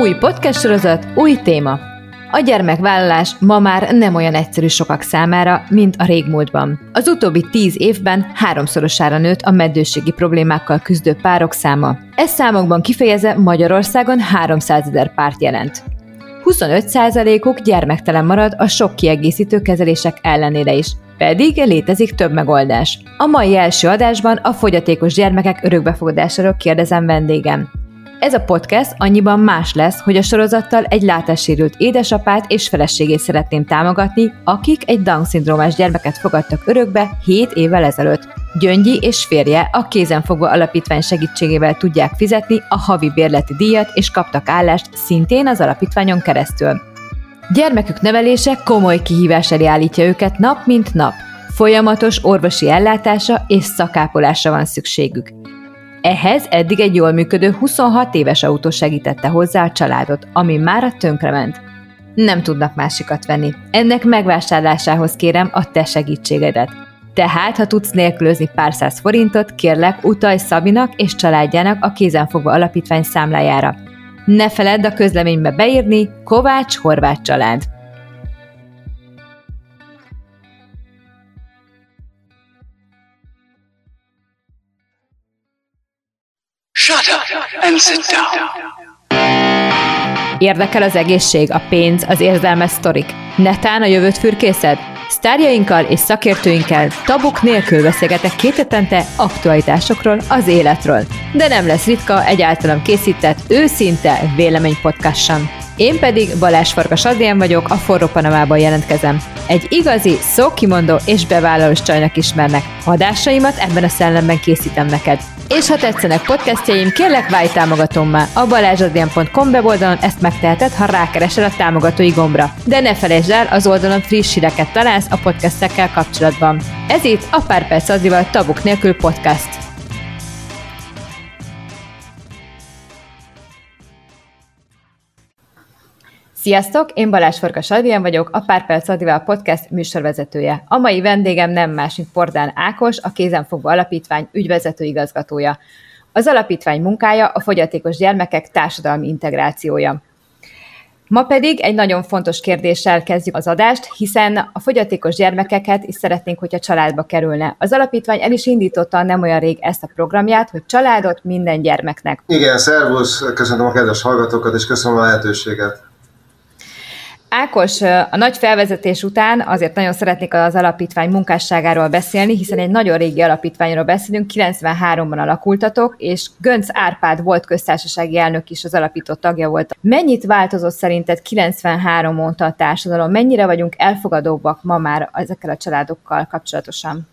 Új podcast sorozat, új téma. A gyermekvállalás ma már nem olyan egyszerű sokak számára, mint a régmúltban. Az utóbbi tíz évben háromszorosára nőtt a meddőségi problémákkal küzdő párok száma. Ez számokban kifejezve Magyarországon 300 ezer párt jelent. 25%-uk gyermektelen marad a sok kiegészítő kezelések ellenére is, pedig létezik több megoldás. A mai első adásban a fogyatékos gyermekek örökbefogadásáról kérdezem vendégem. Ez a podcast annyiban más lesz, hogy a sorozattal egy látássérült édesapát és feleségét szeretném támogatni, akik egy Down-szindrómás gyermeket fogadtak örökbe 7 évvel ezelőtt. Gyöngyi és férje a kézenfogva alapítvány segítségével tudják fizetni a havi bérleti díjat és kaptak állást szintén az alapítványon keresztül. Gyermekük nevelése komoly kihívás elé állítja őket nap mint nap. Folyamatos orvosi ellátása és szakápolásra van szükségük. Ehhez eddig egy jól működő 26 éves autó segítette hozzá a családot, ami már a tönkrement. Nem tudnak másikat venni. Ennek megvásárlásához kérem a te segítségedet. Tehát, ha tudsz nélkülözni pár száz forintot, kérlek, utalj Szabinak és családjának a kézenfogva alapítvány számlájára. Ne feledd a közleménybe beírni Kovács Horváth család. Shut up and sit down. Érdekel az egészség, a pénz, az érzelmes sztorik. Netán a jövőt fürkészed? Sztárjainkkal és szakértőinkkel tabuk nélkül beszélgetek két hetente aktualitásokról, az életről. De nem lesz ritka egy általam készített, őszinte véleménypodcast sem. Én pedig Balázs Farkas Adrián vagyok, a Forró Panamában jelentkezem. Egy igazi, szókimondó és bevállalós csajnak ismernek. Adásaimat ebben a szellemben készítem neked. És ha tetszenek podcastjaim, kérlek válj támogatómmá. A balázsadrián.com weboldalon ezt megteheted, ha rákeresel a támogatói gombra. De ne felejtsd el, az oldalon friss híreket találsz a podcastekkel kapcsolatban. Ez itt a Pár Perc Adrival Tabuk nélkül podcast. Sziasztok, én Balázs Farkas Adrián vagyok, a Pár Perc Adival podcast műsorvezetője. A mai vendégem nem más, mint Pordán Ákos, a Kézenfogva Alapítvány ügyvezető igazgatója. Az alapítvány munkája a fogyatékos gyermekek társadalmi integrációja. Ma pedig egy nagyon fontos kérdéssel kezdjük az adást, hiszen a fogyatékos gyermekeket is szeretnénk, hogyha családba kerülne. Az alapítvány el is indította nem olyan rég ezt a programját, hogy családot minden gyermeknek. Igen, szervusz, köszönöm a kedves hallgatókat, és köszönöm a lehetőséget. Ákos, a nagy felvezetés után azért nagyon szeretnék az alapítvány munkásságáról beszélni, hiszen egy nagyon régi alapítványról beszélünk, 93-ban alakultatok, és Gönc Árpád volt köztársasági elnök is az alapító tagja volt. Mennyit változott szerinted 93 óta a társadalom? Mennyire vagyunk elfogadóbbak ma már ezekkel a családokkal kapcsolatosan?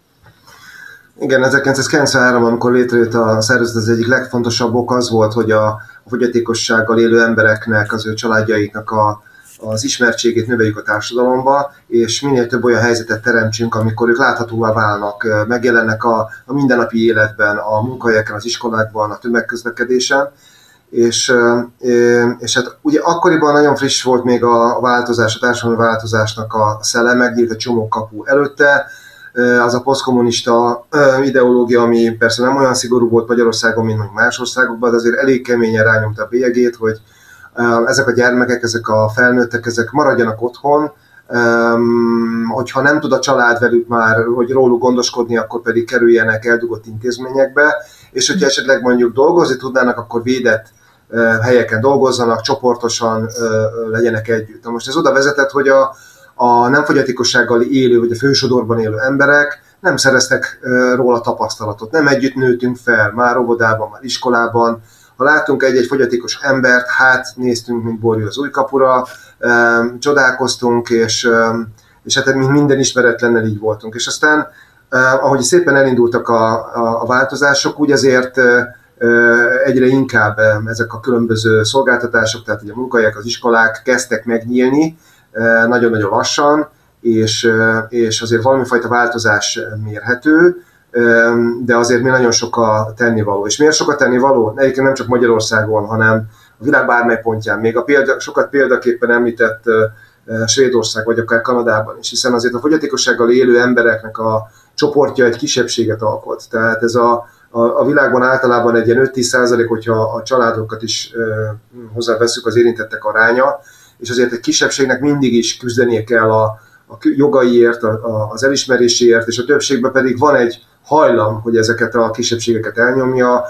Igen, 1993 amikor létrejött a szervezet, az egyik legfontosabb ok az volt, hogy a, fogyatékossággal élő embereknek, az ő családjaiknak a az ismertségét növeljük a társadalomba, és minél több olyan helyzetet teremtsünk, amikor ők láthatóvá válnak, megjelennek a, a mindennapi életben, a munkahelyeken, az iskolákban, a tömegközlekedésen, és, és hát ugye akkoriban nagyon friss volt még a változás, a társadalmi változásnak a szellem, megnyílt a csomó kapu előtte, az a posztkommunista ideológia, ami persze nem olyan szigorú volt Magyarországon, mint más országokban, de azért elég keményen rányomta a bélyegét, hogy ezek a gyermekek, ezek a felnőttek, ezek maradjanak otthon, hogyha nem tud a család velük már, hogy róluk gondoskodni, akkor pedig kerüljenek eldugott intézményekbe, és hogyha esetleg mondjuk dolgozni tudnának, akkor védett helyeken dolgozzanak, csoportosan legyenek együtt. Na most ez oda vezetett, hogy a, a nem fogyatékossággal élő, vagy a fősodorban élő emberek nem szereztek róla tapasztalatot. Nem együtt nőttünk fel, már óvodában, már iskolában, ha látunk egy-egy fogyatékos embert, hát néztünk, mint borjú az új kapura, csodálkoztunk, és, és hát mint minden ismeretlennel így voltunk. És aztán, ahogy szépen elindultak a, a, a változások, úgy azért egyre inkább ezek a különböző szolgáltatások, tehát a munkahelyek, az iskolák kezdtek megnyílni, nagyon-nagyon lassan, és, és azért valami fajta változás mérhető, de azért még nagyon sok a tennivaló. És miért sok a tennivaló? Egyébként nem csak Magyarországon, hanem a világ bármely pontján. Még a példa, sokat példaképpen említett Svédország, vagy akár Kanadában is, hiszen azért a fogyatékossággal élő embereknek a csoportja egy kisebbséget alkot. Tehát ez a, a, a világban általában egy ilyen 5-10 százalék, hogyha a családokat is ö, hozzáveszünk az érintettek aránya, és azért egy kisebbségnek mindig is küzdenie kell a, a jogaiért, a, a, az elismeréséért, és a többségben pedig van egy hajlam, hogy ezeket a kisebbségeket elnyomja,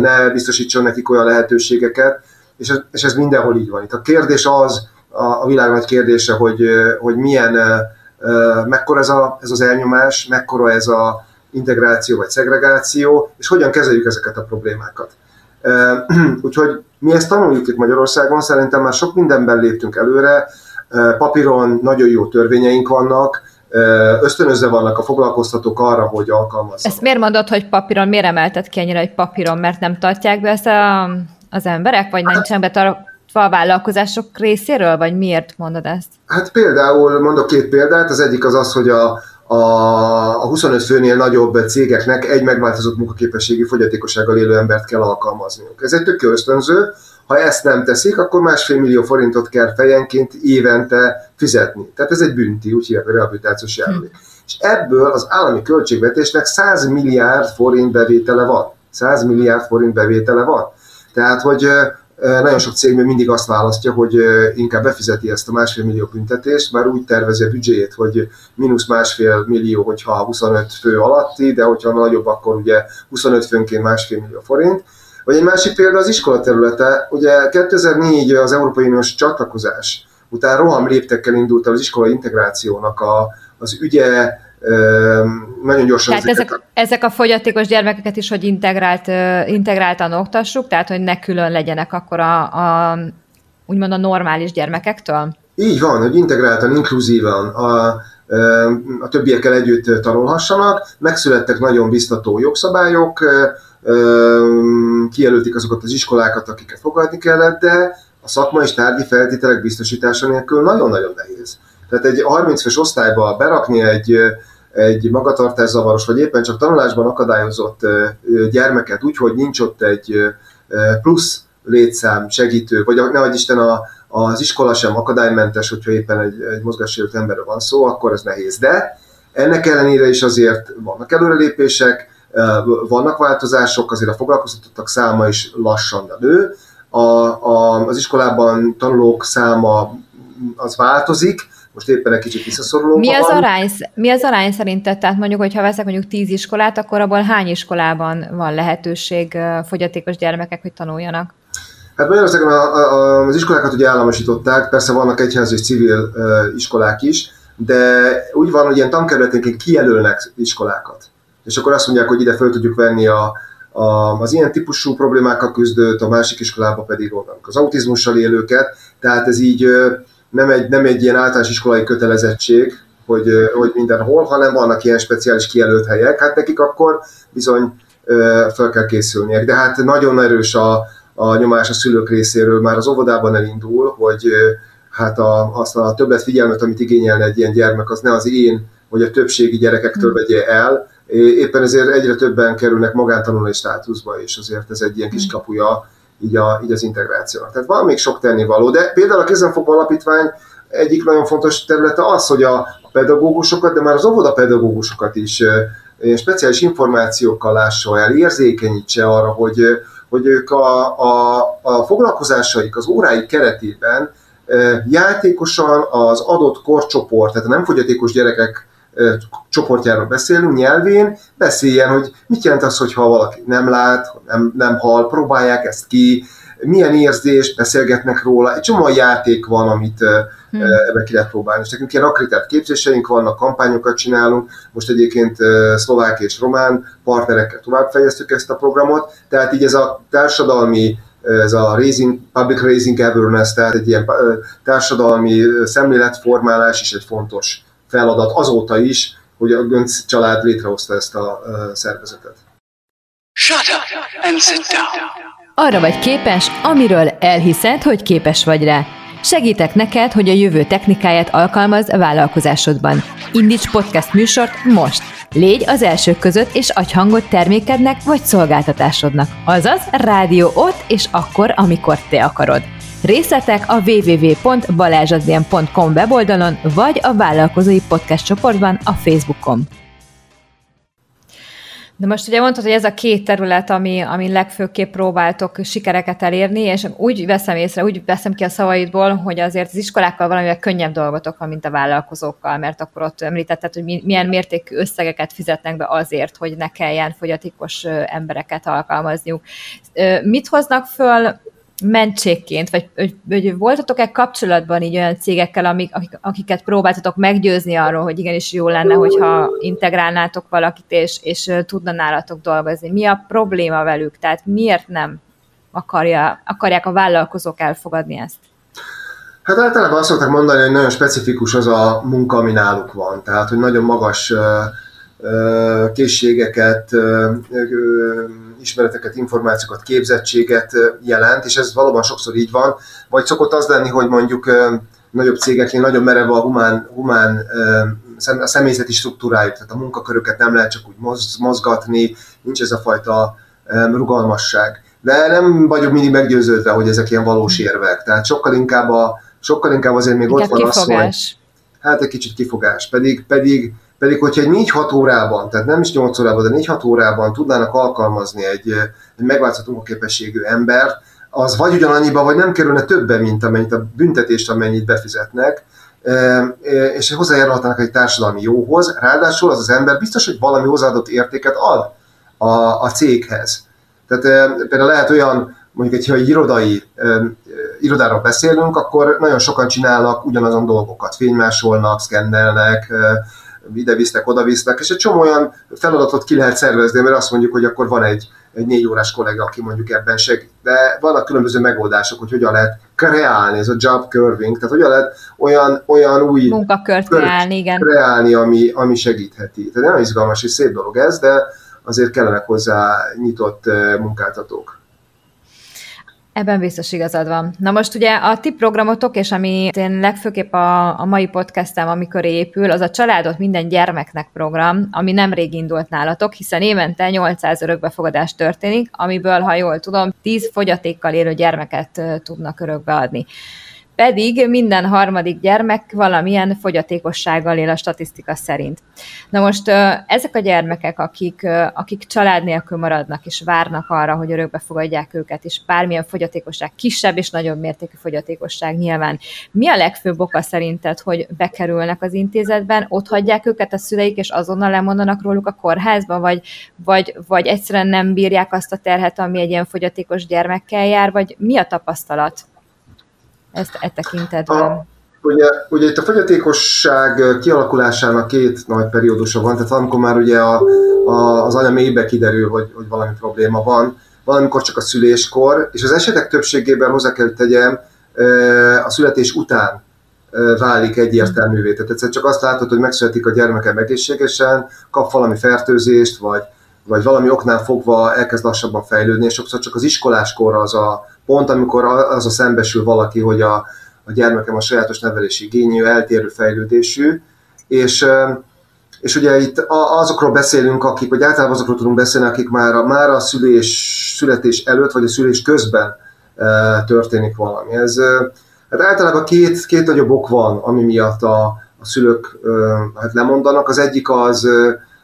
ne biztosítson nekik olyan lehetőségeket, és ez, és ez mindenhol így van. Itt a kérdés az, a, a világ nagy kérdése, hogy, hogy milyen, mekkora ez, a, ez az elnyomás, mekkora ez a integráció vagy szegregáció, és hogyan kezeljük ezeket a problémákat. Úgyhogy mi ezt tanuljuk itt Magyarországon, szerintem már sok mindenben léptünk előre, papíron nagyon jó törvényeink vannak, ösztönözve vannak a foglalkoztatók arra, hogy alkalmazzanak. Ezt miért mondod, hogy papíron, miért emelted ki ennyire, hogy papíron, mert nem tartják be ezt a, az emberek, vagy hát, nincsen betartva a vállalkozások részéről, vagy miért mondod ezt? Hát például mondok két példát, az egyik az az, hogy a, a, a 25 főnél nagyobb cégeknek egy megváltozott munkaképességi fogyatékossággal élő embert kell alkalmazniuk. Ez egy tök ösztönző, ha ezt nem teszik, akkor másfél millió forintot kell fejenként évente fizetni. Tehát ez egy bünti, úgy hívják a rehabilitációs járulék. Hm. És ebből az állami költségvetésnek 100 milliárd forint bevétele van. 100 milliárd forint bevétele van. Tehát, hogy nagyon sok cég még mindig azt választja, hogy inkább befizeti ezt a másfél millió büntetést, már úgy tervezi a büdzséjét, hogy mínusz másfél millió, hogyha 25 fő alatti, de hogyha nagyobb, akkor ugye 25 főnként másfél millió forint. Vagy egy másik példa az iskola területe. Ugye 2004 az Európai Uniós csatlakozás után roham léptekkel indult az iskola integrációnak a, az ügye, nagyon gyorsan. Tehát ezek, ezek a fogyatékos gyermekeket is, hogy integrált, integráltan oktassuk, tehát hogy ne külön legyenek akkor a, a úgymond a normális gyermekektől? Így van, hogy integráltan, inkluzívan a, a többiekkel együtt tanulhassanak. Megszülettek nagyon biztató jogszabályok, kijelöltik azokat az iskolákat, akiket fogadni kellett, de a szakma és tárgyi feltételek biztosítása nélkül nagyon-nagyon nehéz. Tehát egy 30 fős osztályba berakni egy, egy magatartászavaros, vagy éppen csak tanulásban akadályozott gyermeket úgy, hogy nincs ott egy plusz létszám, segítő, vagy ne Isten a, az iskola sem akadálymentes, hogyha éppen egy, egy mozgássérült emberről van szó, akkor ez nehéz. De ennek ellenére is azért vannak előrelépések, vannak változások, azért a foglalkoztatottak száma is lassan nő, a, a, az iskolában tanulók száma az változik, most éppen egy kicsit visszaszoruló. Mi az, arány, mi az arány szerinted? Tehát mondjuk, hogy ha veszek mondjuk tíz iskolát, akkor abból hány iskolában van lehetőség fogyatékos gyermekek, hogy tanuljanak? Hát Magyarországon a, a, az iskolákat ugye államosították, persze vannak egyházi és civil uh, iskolák is, de úgy van, hogy ilyen tankerületénként kijelölnek iskolákat. És akkor azt mondják, hogy ide föl tudjuk venni a, a, az ilyen típusú problémákkal küzdőt, a másik iskolába pedig onnan az autizmussal élőket, tehát ez így nem egy, nem egy ilyen általános iskolai kötelezettség, hogy, hogy mindenhol, hanem vannak ilyen speciális kijelölt helyek, hát nekik akkor bizony fel kell készülniek. De hát nagyon erős a, a nyomás a szülők részéről, már az óvodában elindul, hogy hát a, azt a többet figyelmet, amit igényelne egy ilyen gyermek, az ne az én, vagy a többségi gyerekektől hmm. vegye el, Éppen ezért egyre többen kerülnek magántanulói státuszba, és azért ez egy ilyen kis hmm. kapuja így, a, így az integrációnak. Tehát van még sok tennivaló, de például a Kézenfogó Alapítvány egyik nagyon fontos területe az, hogy a pedagógusokat, de már az óvodapedagógusokat is speciális információkkal lássa el, érzékenyítse arra, hogy, hogy ők a, a, a foglalkozásaik, az óráik keretében játékosan az adott korcsoport, tehát nem fogyatékos gyerekek csoportjáról beszélünk, nyelvén, beszéljen, hogy mit jelent az, hogyha valaki nem lát, nem, nem hall, próbálják ezt ki, milyen érzés, beszélgetnek róla, egy csomó játék van, amit hmm. ebbe ki lehet próbálni. És nekünk ilyen akkreditált képzéseink vannak, kampányokat csinálunk, most egyébként szlovák és román partnerekkel továbbfejeztük ezt a programot, tehát így ez a társadalmi ez a raising, public raising awareness, tehát egy ilyen társadalmi szemléletformálás is egy fontos feladat azóta is, hogy a Gönc család létrehozta ezt a szervezetet. Shut up and sit down. Arra vagy képes, amiről elhiszed, hogy képes vagy rá. Segítek neked, hogy a jövő technikáját alkalmaz a vállalkozásodban. Indíts podcast műsort most! Légy az elsők között, és adj hangot termékednek vagy szolgáltatásodnak. Azaz, rádió ott és akkor, amikor te akarod. Részletek a www.balázsadrian.com weboldalon, vagy a vállalkozói podcast csoportban a Facebookon. De most ugye mondtad, hogy ez a két terület, ami, ami legfőképp próbáltok sikereket elérni, és úgy veszem észre, úgy veszem ki a szavaidból, hogy azért az iskolákkal valamivel könnyebb dolgotok van, mint a vállalkozókkal, mert akkor ott említetted, hogy milyen mértékű összegeket fizetnek be azért, hogy ne kelljen fogyatékos embereket alkalmazniuk. Mit hoznak föl mentségként, vagy hogy, hogy voltatok-e kapcsolatban így olyan cégekkel, amik, akik, akiket próbáltatok meggyőzni arról, hogy igenis jó lenne, hogyha integrálnátok valakit, és, és tudna nálatok dolgozni? Mi a probléma velük? Tehát miért nem akarja, akarják a vállalkozók elfogadni ezt? Hát általában azt szokták mondani, hogy nagyon specifikus az a munka, ami náluk van. Tehát, hogy nagyon magas készségeket, ismereteket, információkat, képzettséget jelent, és ez valóban sokszor így van. Vagy szokott az lenni, hogy mondjuk nagyobb cégeknél nagyon merev a humán, humán a személyzeti struktúrájuk, tehát a munkaköröket nem lehet csak úgy mozgatni, nincs ez a fajta rugalmasság. De nem vagyok mindig meggyőződve, hogy ezek ilyen valós érvek. Tehát sokkal inkább, a, sokkal inkább azért még Inkább ott van kifogás. az, hogy hát egy kicsit kifogás. Pedig, pedig pedig, hogyha egy 4-6 órában, tehát nem is 8 órában, de 4-6 órában tudnának alkalmazni egy, egy megváltozható képességű embert, az vagy ugyanannyiba, vagy nem kerülne többe, mint amennyit a büntetést, amennyit befizetnek, és hozzájárulhatnak egy társadalmi jóhoz, ráadásul az az ember biztos, hogy valami hozzáadott értéket ad a, a céghez. Tehát például lehet olyan, mondjuk egy, ha egy irodai irodáról beszélünk, akkor nagyon sokan csinálnak ugyanazon dolgokat, fénymásolnak, szkennelnek, ide visznek, oda visznek, és egy csomó olyan feladatot ki lehet szervezni, mert azt mondjuk, hogy akkor van egy, egy négy órás kollega, aki mondjuk ebben segít. De vannak különböző megoldások, hogy hogyan lehet kreálni, ez a job curving, tehát hogyan lehet olyan, olyan új munkakört kreálni, igen. kreálni ami, ami segítheti. Tehát nem izgalmas és szép dolog ez, de azért kellenek hozzá nyitott munkáltatók. Ebben biztos igazad van. Na most ugye a ti programotok, és ami én legfőképp a, a mai podcastem, amikor épül, az a Családot minden gyermeknek program, ami nemrég indult nálatok, hiszen évente 800 örökbefogadás történik, amiből, ha jól tudom, 10 fogyatékkal élő gyermeket tudnak örökbe adni pedig minden harmadik gyermek valamilyen fogyatékossággal él a statisztika szerint. Na most ezek a gyermekek, akik, akik család nélkül maradnak, és várnak arra, hogy örökbe fogadják őket, és bármilyen fogyatékosság, kisebb és nagyobb mértékű fogyatékosság nyilván. Mi a legfőbb oka szerinted, hogy bekerülnek az intézetben, ott hagyják őket a szüleik, és azonnal lemondanak róluk a kórházba, vagy, vagy, vagy egyszerűen nem bírják azt a terhet, ami egy ilyen fogyatékos gyermekkel jár, vagy mi a tapasztalat? Ezt e tekintetben? A, ugye, ugye itt a fogyatékosság kialakulásának két nagy periódusa van, tehát amikor már ugye a, a, az anya mélybe kiderül, hogy, hogy valami probléma van, valamikor csak a szüléskor, és az esetek többségében hozzá kell tegyem, a születés után válik egyértelművé. Tehát egyszer csak azt látod, hogy megszületik a gyermeke egészségesen, kap valami fertőzést, vagy, vagy valami oknál fogva elkezd lassabban fejlődni, és sokszor csak az iskoláskor az a, pont amikor az a szembesül valaki, hogy a, a gyermekem a sajátos nevelési igényű, eltérő fejlődésű, és, és ugye itt azokról beszélünk, akik, vagy általában azokról tudunk beszélni, akik már a, már a szülés, születés előtt, vagy a szülés közben történik valami. Ez, hát általában két, két nagyobb ok van, ami miatt a, a szülők hát lemondanak. Az egyik az,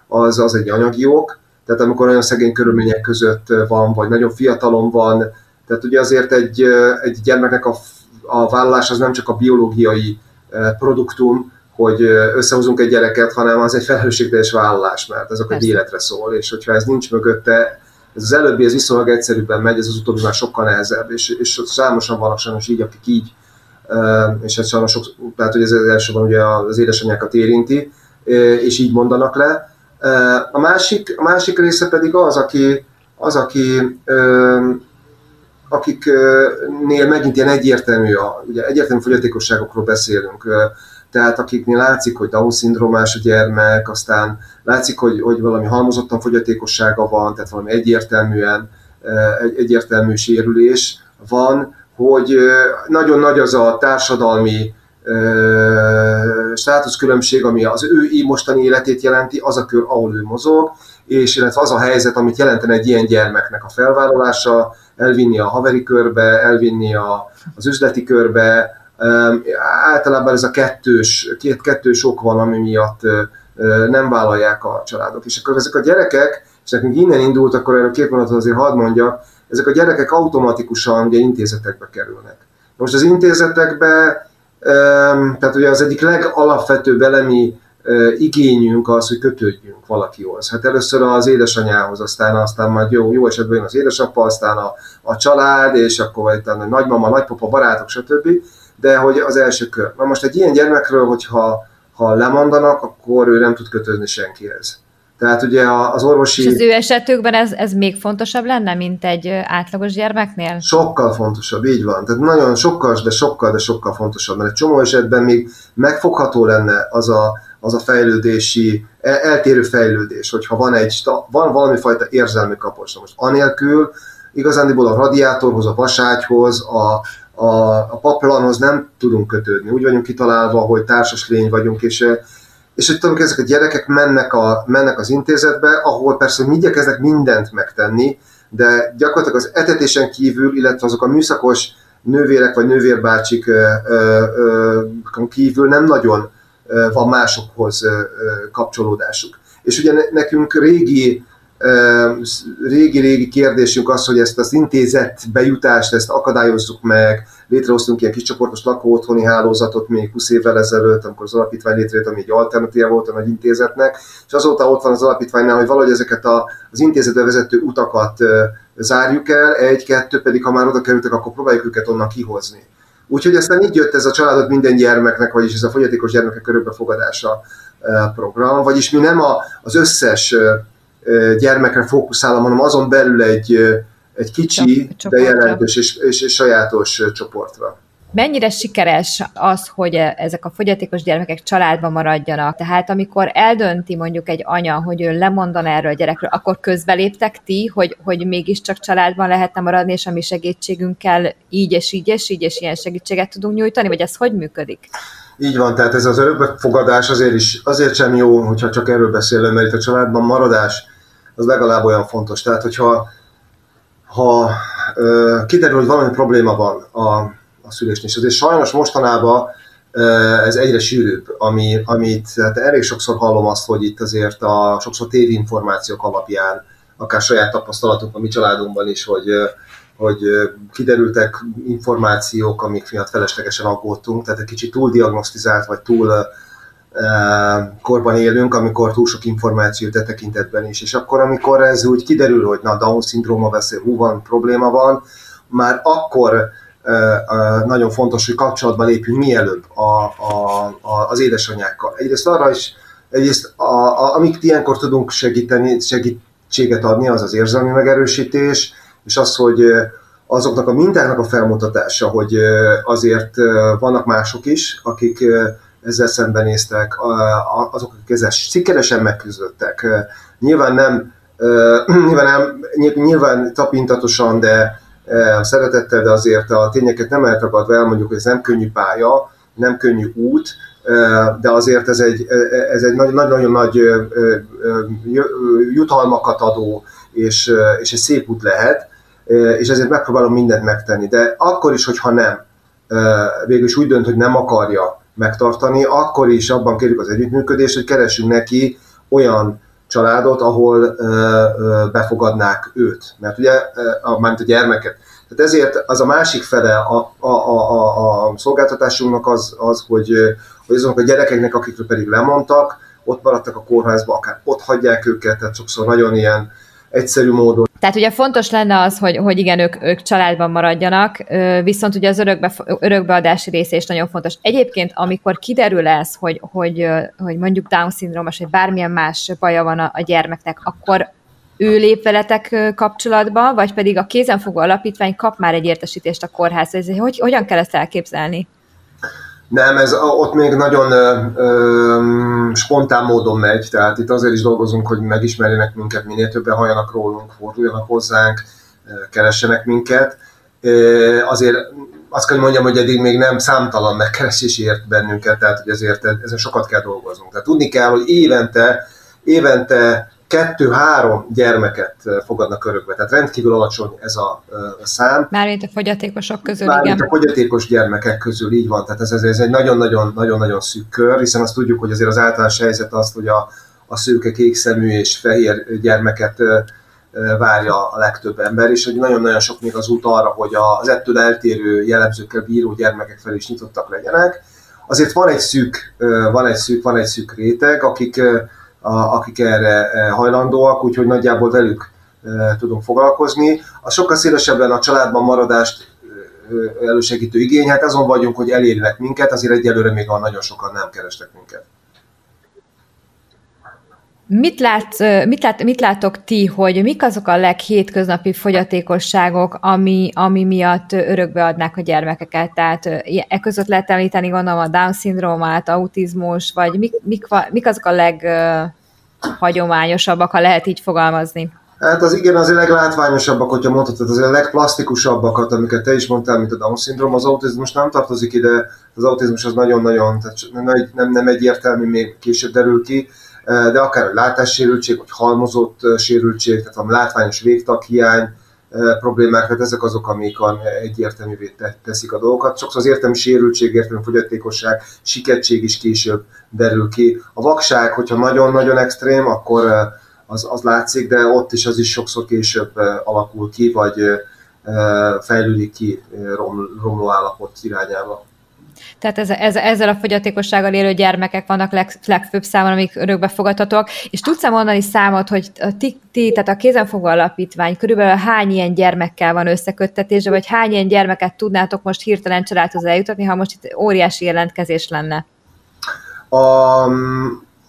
az, az egy anyagi ok, tehát amikor nagyon szegény körülmények között van, vagy nagyon fiatalon van, tehát ugye azért egy, egy gyermeknek a, a vállalás az nem csak a biológiai produktum, hogy összehozunk egy gyereket, hanem az egy felelősségteljes vállalás, mert ez egy életre szól, és hogyha ez nincs mögötte, ez az előbbi, ez viszonylag egyszerűbben megy, ez az utóbbi már sokkal nehezebb, és, és számosan vannak sajnos így, akik így, és ez sajnos sok, tehát hogy ez elsőben ugye az édesanyákat érinti, és így mondanak le. A másik, a másik része pedig az, aki, az, aki akiknél megint ilyen egyértelmű, a, ugye egyértelmű fogyatékosságokról beszélünk, tehát akiknél látszik, hogy Down-szindrómás a gyermek, aztán látszik, hogy, hogy valami halmozottan fogyatékossága van, tehát valami egyértelműen, egy, egyértelmű sérülés van, hogy nagyon nagy az a társadalmi státuszkülönbség, ami az ő mostani életét jelenti, az a kör, ahol ő mozog, és illetve az a helyzet, amit jelentene egy ilyen gyermeknek a felvállalása, elvinni a haveri körbe, elvinni a, az üzleti körbe. Általában ez a kettős, két kettős ok van, ami miatt nem vállalják a családok. És akkor ezek a gyerekek És nekünk innen indult, akkor erről két mondatot azért hadd mondjak, ezek a gyerekek automatikusan ugye intézetekbe kerülnek. Most az intézetekbe, tehát ugye az egyik legalapvetőbb elemi igényünk az, hogy kötődjünk valakihoz. Hát először az édesanyához, aztán, aztán majd jó, jó esetben jön az édesapa, aztán a, a család, és akkor vagy a nagymama, nagypapa, barátok, stb. De hogy az első kör. Na most egy ilyen gyermekről, hogyha ha lemondanak, akkor ő nem tud kötődni senkihez. Tehát ugye az orvosi... És az ő esetükben ez, ez még fontosabb lenne, mint egy átlagos gyermeknél? Sokkal fontosabb, így van. Tehát nagyon sokkal, de sokkal, de sokkal fontosabb, mert egy csomó esetben még megfogható lenne az a, az a fejlődési, el, eltérő fejlődés, hogyha van, egy, van valami fajta érzelmi kapocs. Most anélkül igazándiból a radiátorhoz, a vaságyhoz, a, a, a paplanhoz nem tudunk kötődni. Úgy vagyunk kitalálva, hogy társas lény vagyunk, és és hogy tudom, ezek a gyerekek mennek, a, mennek az intézetbe, ahol persze igyekeznek mindent megtenni, de gyakorlatilag az etetésen kívül, illetve azok a műszakos nővérek vagy nővérbácsik kívül nem nagyon van másokhoz kapcsolódásuk. És ugye nekünk régi régi-régi kérdésünk az, hogy ezt az intézet bejutást, ezt akadályozzuk meg, létrehoztunk ilyen kiscsoportos lakóotthoni hálózatot még 20 évvel ezelőtt, amikor az alapítvány létrejött, ami egy alternatíva volt a nagy intézetnek, és azóta ott van az alapítványnál, hogy valahogy ezeket a, az intézetbe vezető utakat zárjuk el, egy-kettő pedig, ha már oda kerültek, akkor próbáljuk őket onnan kihozni. Úgyhogy aztán így jött ez a családot minden gyermeknek, vagyis ez a fogyatékos gyermekek körülbefogadása program, vagyis mi nem a, az összes gyermekre fókuszálom, hanem azon belül egy, egy kicsi, de jelentős és, és, és sajátos csoportra. Mennyire sikeres az, hogy ezek a fogyatékos gyermekek családban maradjanak? Tehát amikor eldönti mondjuk egy anya, hogy ő lemondan erről a gyerekről, akkor közbeléptek ti, hogy, hogy mégiscsak családban lehetne maradni, és a mi segítségünkkel így és így és így és ilyen segítséget tudunk nyújtani, vagy ez hogy működik? Így van, tehát ez az örökbefogadás azért is, azért sem jó, hogyha csak erről beszélünk, mert itt a családban maradás az legalább olyan fontos. Tehát, hogyha ha ö, kiderül, hogy valami probléma van a, a szülésnél, és azért sajnos mostanában ez egyre sűrűbb, ami, amit hát elég sokszor hallom azt, hogy itt azért a sokszor információk alapján, akár saját tapasztalatunk a mi családunkban is, hogy, hogy kiderültek információk, amik miatt feleslegesen aggódtunk, tehát egy kicsit túl diagnosztizált, vagy túl korban élünk, amikor túl sok információ jut tekintetben is. És akkor, amikor ez úgy kiderül, hogy na, Down-szindróma beszél, hú, van, probléma van, már akkor nagyon fontos, hogy kapcsolatba lépjünk mielőbb a, a, a, az édesanyákkal. Egyrészt arra is, egyrészt a, a, amit ilyenkor tudunk segíteni, segítséget adni, az az érzelmi megerősítés, és az, hogy azoknak a mintáknak a felmutatása, hogy azért vannak mások is, akik ezzel szembenéztek, azok, akik ezzel sikeresen megküzdöttek. Nyilván nem, nyilván, nem, nyilván tapintatosan, de szeretettel, de azért a tényeket nem eltagadva elmondjuk, hogy ez nem könnyű pálya, nem könnyű út, de azért ez egy, ez egy nagyon-nagyon nagy jutalmakat adó, és, és egy szép út lehet, és ezért megpróbálom mindent megtenni. De akkor is, hogyha nem, végül is úgy dönt, hogy nem akarja megtartani, akkor is abban kérjük az együttműködést, hogy keresünk neki olyan családot, ahol befogadnák őt. Mert ugye, a, a gyermeket. Tehát ezért az a másik fele a, a, a, a szolgáltatásunknak az, az hogy, hogy azok a gyerekeknek, akikről pedig lemondtak, ott maradtak a kórházba, akár ott hagyják őket, tehát sokszor nagyon ilyen egyszerű módon. Tehát ugye fontos lenne az, hogy, hogy igen, ők, ők családban maradjanak, viszont ugye az örökbe, örökbeadási része is nagyon fontos. Egyébként, amikor kiderül ez, hogy, hogy, hogy mondjuk Down-szindrómos, vagy bármilyen más baja van a, a gyermeknek, akkor ő lép veletek kapcsolatba, vagy pedig a kézenfogó alapítvány kap már egy értesítést a kórházhoz. Hogy, hogyan kell ezt elképzelni? Nem, ez ott még nagyon ö, ö, spontán módon megy, tehát itt azért is dolgozunk, hogy megismerjenek minket, minél többen halljanak rólunk, forduljanak hozzánk, keressenek minket. Azért azt kell mondjam, hogy eddig még nem számtalan megkeresés ért bennünket, tehát hogy ezért ezen sokat kell dolgoznunk. Tehát tudni kell, hogy évente, évente kettő-három gyermeket fogadnak örökbe, tehát rendkívül alacsony ez a, a szám. Mármint a fogyatékosok közül, Mármint igen. a fogyatékos gyermekek közül, így van, tehát ez, ez egy nagyon-nagyon-nagyon-nagyon szűk kör, hiszen azt tudjuk, hogy azért az általános helyzet az, hogy a, a szőke, kék szemű és fehér gyermeket várja a legtöbb ember, és hogy nagyon-nagyon sok még az út arra, hogy az ettől eltérő jellemzőkkel bíró gyermekek felé is nyitottak legyenek. Azért van egy szűk, van egy szűk, van egy szűk réteg, akik, akik erre hajlandóak, úgyhogy nagyjából velük tudunk foglalkozni. A sokkal szélesebb lenne a családban maradást elősegítő igény, hát azon vagyunk, hogy elérnek minket, azért egyelőre még van nagyon sokan nem kerestek minket. Mit, lát, mit, lát, mit látok ti, hogy mik azok a leghétköznapi fogyatékosságok, ami, ami miatt örökbe adnák a gyermekeket? Tehát e között lehet említeni, gondolom, a Down-szindrómát, autizmus, vagy mik, mik, mik azok a leghagyományosabbak, ha lehet így fogalmazni? Hát az igen, azért leglátványosabbak, hogyha mondhatod, azért a legplastikusabbakat, amiket te is mondtál, mint a Down-szindróma, az autizmus nem tartozik ide, az autizmus az nagyon-nagyon, tehát nem, nem, nem egyértelmű, még később derül ki, de akár a látássérültség, vagy halmozott sérültség, tehát a látványos végtaghiány problémák, tehát ezek azok, amik egyértelművé teszik a dolgokat. Sokszor az értelmi sérültség, értelmi fogyatékosság, sikettség is később derül ki. A vakság, hogyha nagyon-nagyon extrém, akkor az, az látszik, de ott is az is sokszor később alakul ki, vagy fejlődik ki romló állapot irányába. Tehát ez, ez, ezzel a fogyatékossággal élő gyermekek vannak leg, legfőbb számon, amik örökbe fogadhatóak. És tudsz mondani számot, hogy a ti, ti, tehát a kézenfogó alapítvány körülbelül hány ilyen gyermekkel van összeköttetésre, vagy hány ilyen gyermeket tudnátok most hirtelen családhoz eljutatni, ha most itt óriási jelentkezés lenne? A,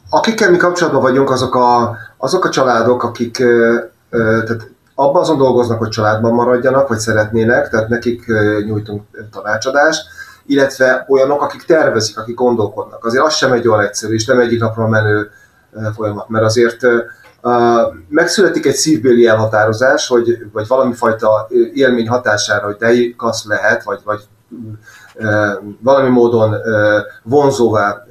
akikkel mi kapcsolatban vagyunk, azok a, azok a családok, akik tehát abban azon dolgoznak, hogy családban maradjanak, vagy szeretnének, tehát nekik nyújtunk tanácsadást, illetve olyanok, akik tervezik, akik gondolkodnak. Azért az sem egy olyan egyszerű, és nem egyik napra menő folyamat, mert azért uh, megszületik egy szívbéli elhatározás, hogy, vagy valami fajta élmény hatására, hogy de kasz lehet, vagy, vagy uh, valami módon uh, vonzóvá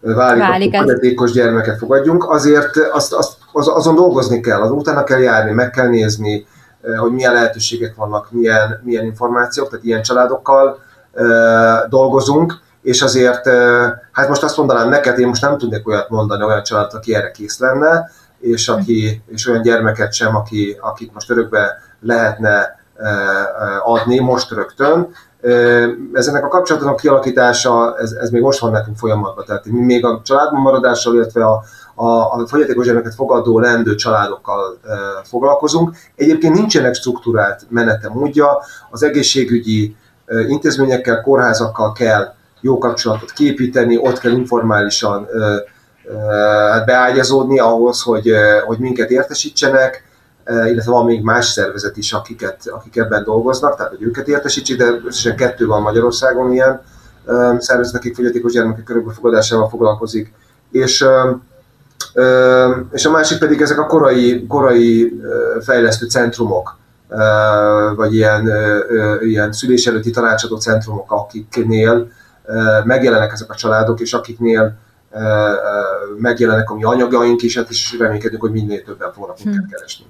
válik, válik hogy gyermeket fogadjunk, azért azt, azt, az, azon dolgozni kell, az utána kell járni, meg kell nézni, hogy milyen lehetőségek vannak, milyen, milyen információk, tehát ilyen családokkal dolgozunk, és azért, hát most azt mondanám neked, én most nem tudnék olyat mondani, olyan család, aki erre kész lenne, és, aki, és olyan gyermeket sem, aki, akit most örökbe lehetne adni most rögtön. Ezenek a kapcsolatnak kialakítása, ez, ez még most van nekünk folyamatban, tehát mi még a családban maradással, illetve a, a, a fogyatékos gyermeket fogadó lendő családokkal e, foglalkozunk. Egyébként nincsenek struktúrált menete módja, az egészségügyi intézményekkel, kórházakkal kell jó kapcsolatot képíteni, ott kell informálisan hát beágyazódni ahhoz, hogy, hogy minket értesítsenek, illetve van még más szervezet is, akiket, akik ebben dolgoznak, tehát hogy őket értesítsék, de összesen kettő van Magyarországon ilyen szervezet, akik fogyatékos gyermekek körülbelül fogadásával foglalkozik. És, és a másik pedig ezek a korai, korai fejlesztő centrumok, vagy ilyen, ilyen szülés előtti tanácsadó centrumok, akiknél megjelennek ezek a családok, és akiknél megjelennek a mi anyagaink is, hát is reménykedünk, hogy minél többen fognak minket hmm. keresni.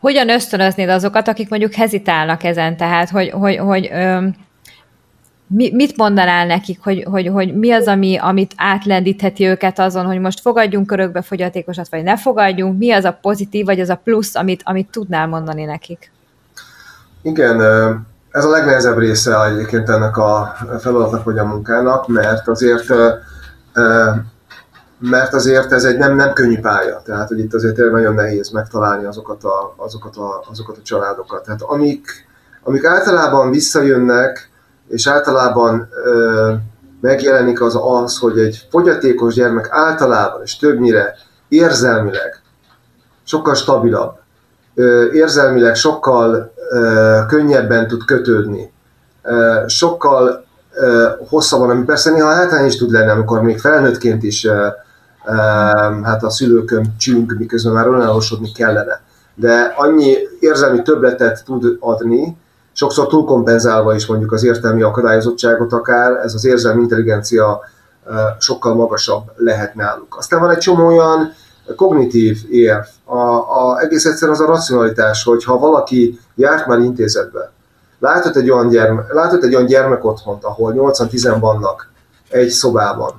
Hogyan ösztönöznéd azokat, akik mondjuk hezitálnak ezen, tehát hogy, hogy, hogy öm, mi, mit mondanál nekik, hogy, hogy, hogy mi az, ami, amit átlendítheti őket azon, hogy most fogadjunk örökbe fogyatékosat, vagy ne fogadjunk, mi az a pozitív, vagy az a plusz, amit, amit tudnál mondani nekik? Igen, ez a legnehezebb része egyébként ennek a feladatnak vagy a munkának, mert azért mert azért ez egy nem, nem könnyű pálya, tehát hogy itt azért nagyon nehéz megtalálni azokat a, azokat a, azokat a családokat. Tehát amik, amik általában visszajönnek, és általában ö, megjelenik az az, hogy egy fogyatékos gyermek általában és többnyire érzelmileg sokkal stabilabb, ö, érzelmileg sokkal ö, könnyebben tud kötődni, ö, sokkal ö, hosszabban, ami persze néha hátrány is tud lenni, amikor még felnőttként is ö, ö, hát a szülőkön csünk, miközben már önállósodni kellene. De annyi érzelmi többletet tud adni, sokszor túlkompenzálva is mondjuk az értelmi akadályozottságot akár, ez az érzelmi intelligencia sokkal magasabb lehet náluk. Aztán van egy csomó olyan kognitív érv, a, a, egész egyszerűen az a racionalitás, hogy ha valaki járt már intézetbe, látott egy olyan, gyerme, látott egy olyan gyermek otthont, ahol 80-10 vannak egy szobában,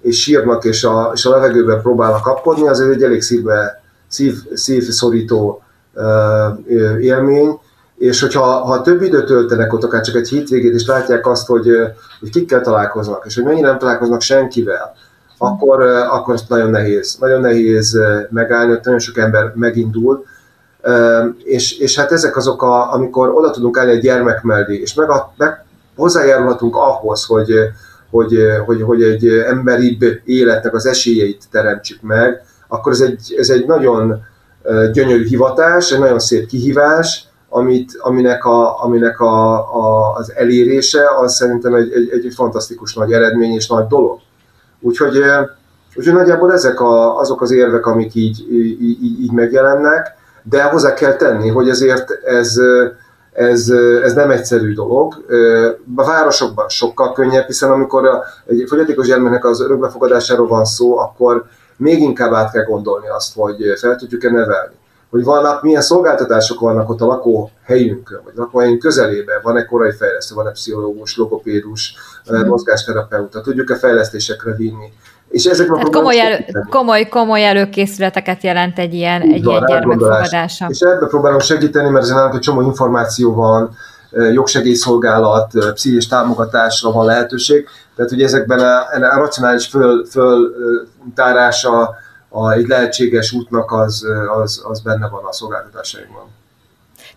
és sírnak, és a, és a levegőben próbálnak kapkodni, az egy elég szívbe, szív, szívszorító uh, élmény, és hogyha ha több időt töltenek ott, akár csak egy hétvégét, és látják azt, hogy, hogy kikkel találkoznak, és hogy mennyire nem találkoznak senkivel, akkor, akkor ezt nagyon nehéz, nagyon nehéz megállni, hogy nagyon sok ember megindul, és, és hát ezek azok, a, amikor oda tudunk állni egy gyermek mellé, és meg, a, meg hozzájárulhatunk ahhoz, hogy, hogy, hogy, hogy egy emberibb életnek az esélyeit teremtsük meg, akkor ez egy, ez egy nagyon gyönyörű hivatás, egy nagyon szép kihívás, amit, aminek, a, aminek a, a, az elérése az szerintem egy, egy, egy fantasztikus nagy eredmény és nagy dolog. Úgyhogy, úgyhogy nagyjából ezek a, azok az érvek, amik így, így, így megjelennek, de hozzá kell tenni, hogy ezért ez, ez, ez nem egyszerű dolog. A városokban sokkal könnyebb, hiszen amikor egy fogyatékos gyermeknek az örökbefogadásáról van szó, akkor még inkább át kell gondolni azt, hogy fel tudjuk-e nevelni hogy vannak, milyen szolgáltatások vannak ott a lakóhelyünkön, vagy lakóhelyünk közelében, van-e korai fejlesztő, van-e pszichológus, logopédus, mm. mozgásterapeuta, tudjuk-e fejlesztésekre vinni. És ezek Tehát komoly, elő, komoly, komoly előkészületeket jelent egy ilyen, egy ilyen gyermekfogadása. És ebbe próbálom segíteni, mert ezen nálunk egy csomó információ van, jogsegélyszolgálat, pszichés támogatásra van lehetőség, tehát ugye ezekben a, a racionális föl, föltárása, a, egy lehetséges útnak az, az, az benne van a szolgáltatásainkban.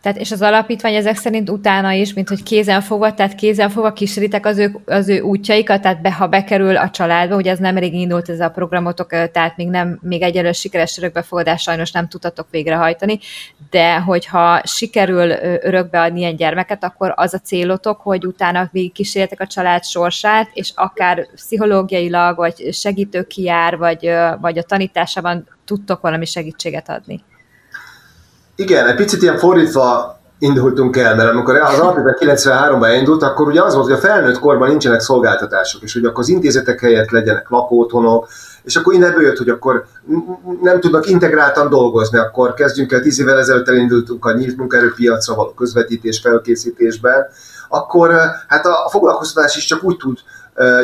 Tehát, és az alapítvány ezek szerint utána is, mint hogy kézen fogva, tehát kézen fogva kíséritek az ő, az ő útjaikat, tehát be, ha bekerül a családba, ugye ez nem elég indult ez a programotok, tehát még nem, még egyelőre sikeres örökbefogadás sajnos nem tudtatok végrehajtani, de hogyha sikerül örökbeadni ilyen gyermeket, akkor az a célotok, hogy utána végig kísérjetek a család sorsát, és akár pszichológiailag, vagy segítő kiár, vagy, vagy a tanításában tudtok valami segítséget adni. Igen, egy picit ilyen fordítva indultunk el, mert amikor az alapítvány 93-ban indult, akkor ugye az volt, hogy a felnőtt korban nincsenek szolgáltatások, és hogy akkor az intézetek helyett legyenek lakótonok, és akkor innen jött, hogy akkor nem tudnak integráltan dolgozni, akkor kezdjünk el, tíz évvel ezelőtt elindultunk a nyílt munkaerőpiacra való közvetítés, felkészítésben, akkor hát a foglalkoztatás is csak úgy tud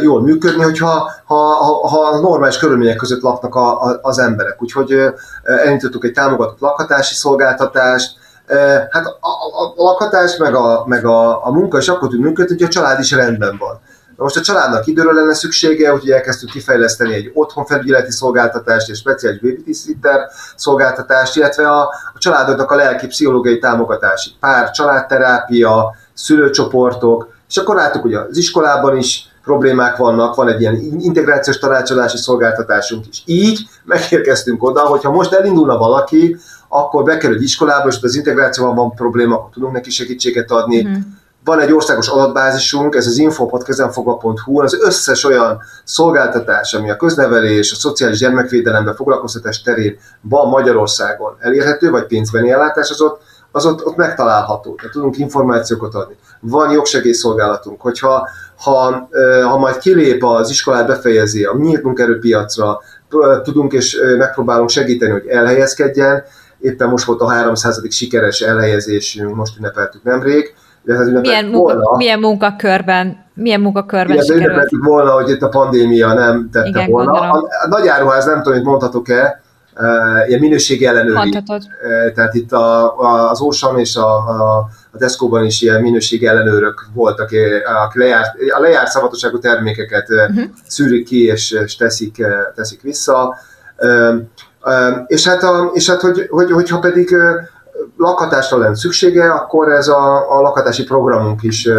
jól működni, hogyha ha, ha, ha normális körülmények között laknak a, a, az emberek. Úgyhogy elindítottuk egy támogatott lakhatási szolgáltatást, hát a, a, a lakhatás meg, a, meg a, a munka is akkor tud működni, hogy a család is rendben van. Na most a családnak időről lenne szüksége, hogy elkezdtük kifejleszteni egy otthonfelügyeleti szolgáltatást, és speciális babysitter szolgáltatást, illetve a, a családoknak a lelki pszichológiai támogatási pár, családterápia, szülőcsoportok, és akkor láttuk, hogy az iskolában is problémák vannak, van egy ilyen integrációs tanácsadási szolgáltatásunk is. Így megérkeztünk oda, hogyha most elindulna valaki, akkor bekerül egy iskolába, és az integrációban van probléma, akkor tudunk neki segítséget adni. Mm. Van egy országos adatbázisunk, ez az info.kezenfogva.hu, az összes olyan szolgáltatás, ami a köznevelés, a szociális gyermekvédelemben, foglalkoztatás terén van Magyarországon elérhető, vagy pénzbeni ellátás, az ott az ott, ott megtalálható, tehát tudunk információkat adni. Van jogsegélyszolgálatunk, hogyha ha, ha majd kilép az iskolát, befejezi a nyílt munkerőpiacra, tudunk és megpróbálunk segíteni, hogy elhelyezkedjen. Éppen most volt a 300. sikeres elhelyezésünk, most ünnepeltük nemrég. De ez milyen, munka, volna, milyen munkakörben, milyen munkakörben igen, sikerült? volna, hogy itt a pandémia nem tette igen, volna. A, a nagy áruház, nem tudom, hogy mondhatok-e, ilyen minőségi ellenőri. Mondhatod. Tehát itt a, a, az Ocean és a, a, a Tesco-ban is ilyen minőségi ellenőrök voltak, akik lejárt, a lejárt szabadságú termékeket uh-huh. szűrik ki és, és teszik, teszik vissza. És hát, a, és hát hogy, hogy, hogyha pedig lakhatásra lenne szüksége, akkor ez a, a lakhatási programunk is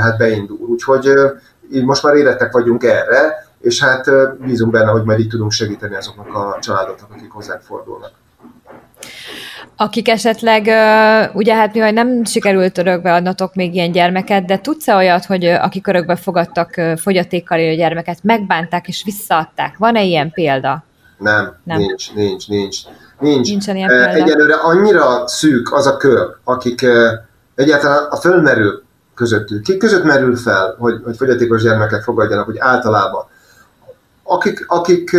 hát beindul. Úgyhogy így most már érettek vagyunk erre, és hát bízunk benne, hogy majd így tudunk segíteni azoknak a családoknak, akik hozzánk fordulnak. Akik esetleg, ugye hát mivel nem sikerült örökbe adnatok még ilyen gyermeket, de tudsz-e olyat, hogy akik örökbe fogadtak fogyatékkal élő gyermeket, megbánták és visszaadták? Van-e ilyen példa? Nem, nem. nincs, nincs, nincs. nincs. Nincsen ilyen példa. Egyelőre annyira szűk az a kör, akik egyáltalán a fölmerül közöttük. Ki között merül fel, hogy, hogy fogyatékos gyermeket fogadjanak, hogy általában akik, akik